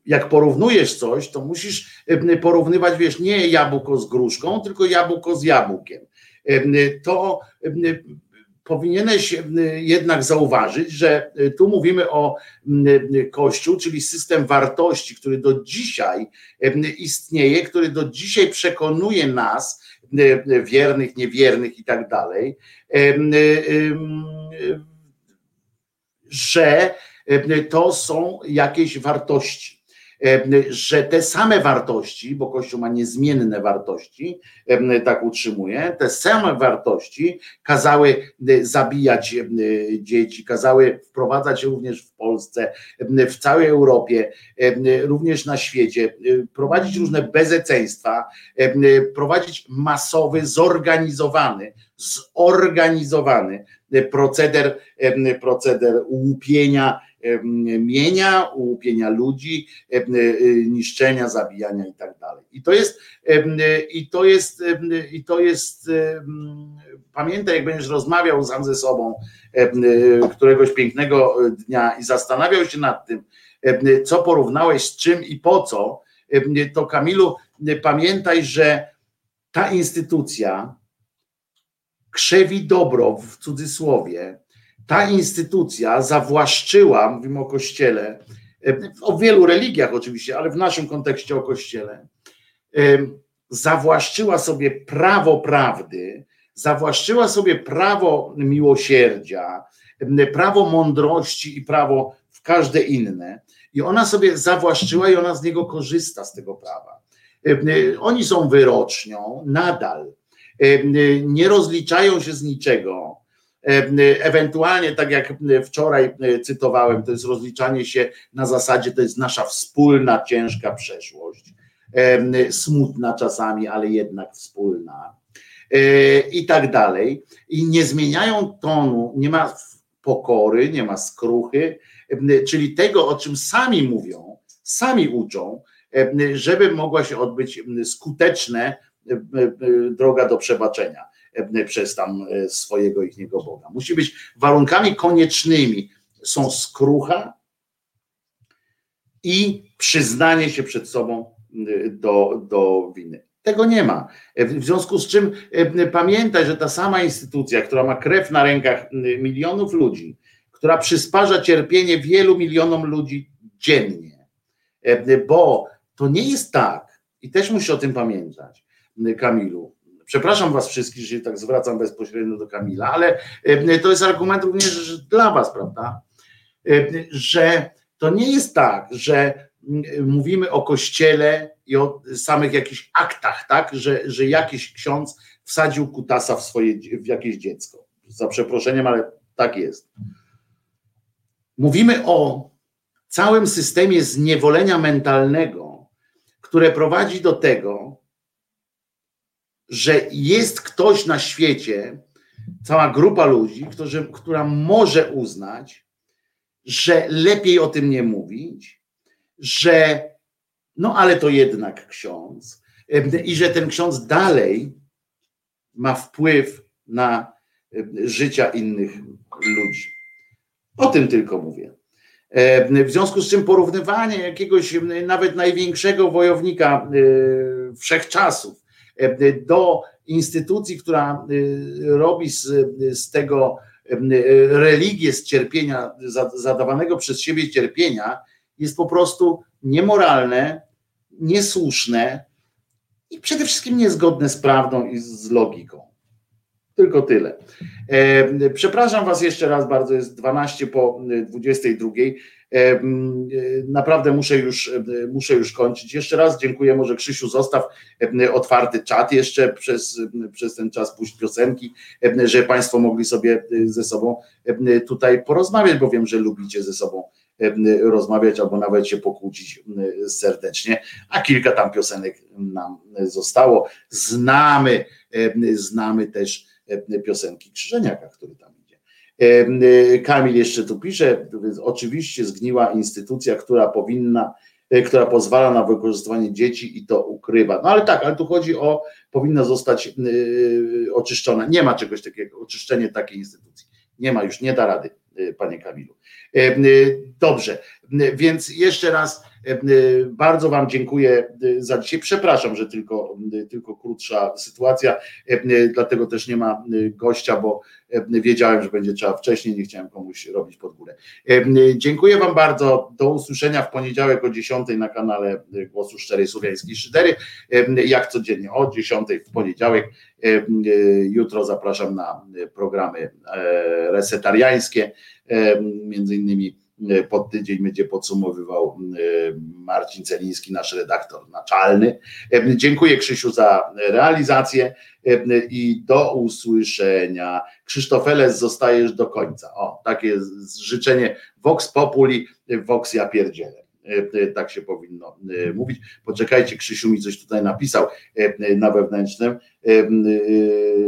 Speaker 2: jak porównujesz coś, to musisz e, porównywać, wiesz, nie jabłko z gruszką, tylko jabłko z jabłkiem. E, to powinieneś jednak zauważyć, że tu mówimy o Kościół, czyli system wartości, który do dzisiaj istnieje, który do dzisiaj przekonuje nas, wiernych, niewiernych i tak dalej, że E, to są jakieś wartości. że te same wartości, bo Kościół ma niezmienne wartości, tak utrzymuje, te same wartości kazały zabijać dzieci, kazały wprowadzać również w Polsce, w całej Europie, również na świecie, prowadzić różne bezeceństwa, prowadzić masowy, zorganizowany, zorganizowany proceder, proceder łupienia mienia, łupienia ludzi, niszczenia, zabijania i tak dalej. I to jest, i to jest, i to jest, pamiętaj, jak będziesz rozmawiał sam ze sobą któregoś pięknego dnia i zastanawiał się nad tym, co porównałeś z czym i po co, to Kamilu, pamiętaj, że ta instytucja krzewi dobro w cudzysłowie, ta instytucja zawłaszczyła, mówimy o Kościele, o wielu religiach oczywiście, ale w naszym kontekście o Kościele, zawłaszczyła sobie prawo prawdy, zawłaszczyła sobie prawo miłosierdzia, prawo mądrości i prawo w każde inne. I ona sobie zawłaszczyła i ona z niego korzysta z tego prawa. Oni są wyrocznią nadal. Nie rozliczają się z niczego. Ewentualnie, tak jak wczoraj cytowałem, to jest rozliczanie się na zasadzie, to jest nasza wspólna, ciężka przeszłość, smutna czasami, ale jednak wspólna. E, i tak dalej. I nie zmieniają tonu, nie ma pokory, nie ma skruchy, czyli tego, o czym sami mówią, sami uczą, żeby mogła się odbyć skuteczne droga do przebaczenia. E, przez tam e, swojego ich niego Boga. Musi być warunkami koniecznymi są skrucha i przyznanie się przed sobą e, do, do winy. Tego nie ma. W związku z czym pamiętaj, że ta sama instytucja, która ma krew na rękach milionów ludzi, która przysparza cierpienie wielu milionom ludzi dziennie, bo to nie jest tak, i też musisz o tym pamiętać, Kamilu, Przepraszam Was wszystkich, że się tak zwracam bezpośrednio do Kamila, ale e, to jest argument również dla Was, prawda? E, że to nie jest tak, że mówimy o kościele i o samych jakichś aktach, tak? Że, że jakiś ksiądz wsadził kutasa w, swoje, w jakieś dziecko. Za przeproszeniem, ale tak jest. Mówimy o całym systemie zniewolenia mentalnego, które prowadzi do tego, że jest ktoś na świecie, cała grupa ludzi, którzy, która może uznać, że lepiej o tym nie mówić, że no ale to jednak ksiądz i że ten ksiądz dalej ma wpływ na życia innych ludzi. O tym tylko mówię. W związku z czym porównywanie jakiegoś nawet największego wojownika wszechczasów E, do instytucji, która e, robi z, z tego e, religię z cierpienia, zadawanego przez siebie cierpienia, jest po prostu niemoralne, niesłuszne i przede wszystkim niezgodne z prawdą i z logiką. Tylko tyle. Przepraszam Was jeszcze raz bardzo, jest 12 po 22. E, naprawdę muszę już, e, muszę już kończyć. Jeszcze raz dziękuję, może Krzysiu zostaw otwarty czat jeszcze przez, przez ten czas, puść piosenki, że Państwo mogli sobie e, ze sobą tutaj porozmawiać, bo wiem, że lubicie ze sobą rozmawiać albo nawet się pokłócić serdecznie, a kilka tam piosenek nam zostało. Znamy, znamy też piosenki Krzyżeniaka, który tam Kamil jeszcze tu pisze, oczywiście zgniła instytucja, która powinna, y, która pozwala na wykorzystywanie dzieci i to ukrywa. No ale tak, ale tu chodzi o, powinna zostać y, oczyszczona. Nie ma czegoś takiego, oczyszczenie takiej instytucji. Nie ma już, nie da rady, panie Kamilu. Dobrze, więc jeszcze raz bardzo Wam dziękuję za dzisiaj. Przepraszam, że tylko, tylko krótsza sytuacja, dlatego też nie ma gościa, bo wiedziałem, że będzie trzeba wcześniej, nie chciałem komuś robić pod górę. Dziękuję Wam bardzo. Do usłyszenia w poniedziałek o 10 na kanale Głosu Szczerej Słowiańskiej Szydery. Jak codziennie o 10 w poniedziałek. Jutro zapraszam na programy resetariańskie, między innymi e, pod tydzień będzie podsumowywał e, Marcin Celiński, nasz redaktor naczelny. E, Dziękuję Krzysiu za realizację i do usłyszenia. Krzysztofeles zostajesz do końca. O, takie życzenie Vox Populi, Vox ja pierdzielę. Tak się powinno mówić. Poczekajcie, Krzysiu mi coś tutaj napisał na wewnętrznym.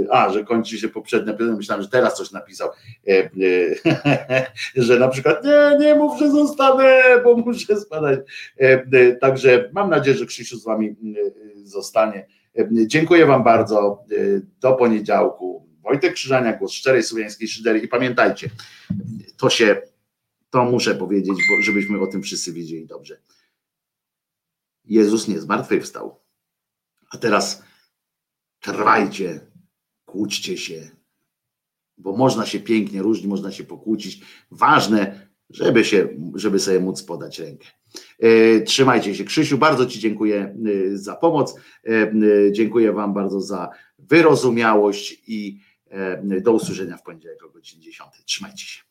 Speaker 2: A, że kończy się poprzednia pytanie. Myślałem, że teraz coś napisał. Że na przykład nie, nie mów, że zostanę, bo muszę spadać. Także mam nadzieję, że Krzysiu z wami zostanie. Dziękuję Wam bardzo. Do poniedziałku. Wojtek Krzyżania, głos szczerej słowiańskiej szydery. I pamiętajcie, to się, to muszę powiedzieć, bo żebyśmy o tym wszyscy wiedzieli dobrze. Jezus nie zmartwychwstał. A teraz trwajcie, kłóćcie się, bo można się pięknie różnić, można się pokłócić. Ważne, żeby, się, żeby sobie móc podać rękę. E, trzymajcie się. Krzysiu, bardzo Ci dziękuję e, za pomoc. E, dziękuję Wam bardzo za wyrozumiałość i do usłyszenia w poniedziałek o godzinie 10. Trzymajcie się.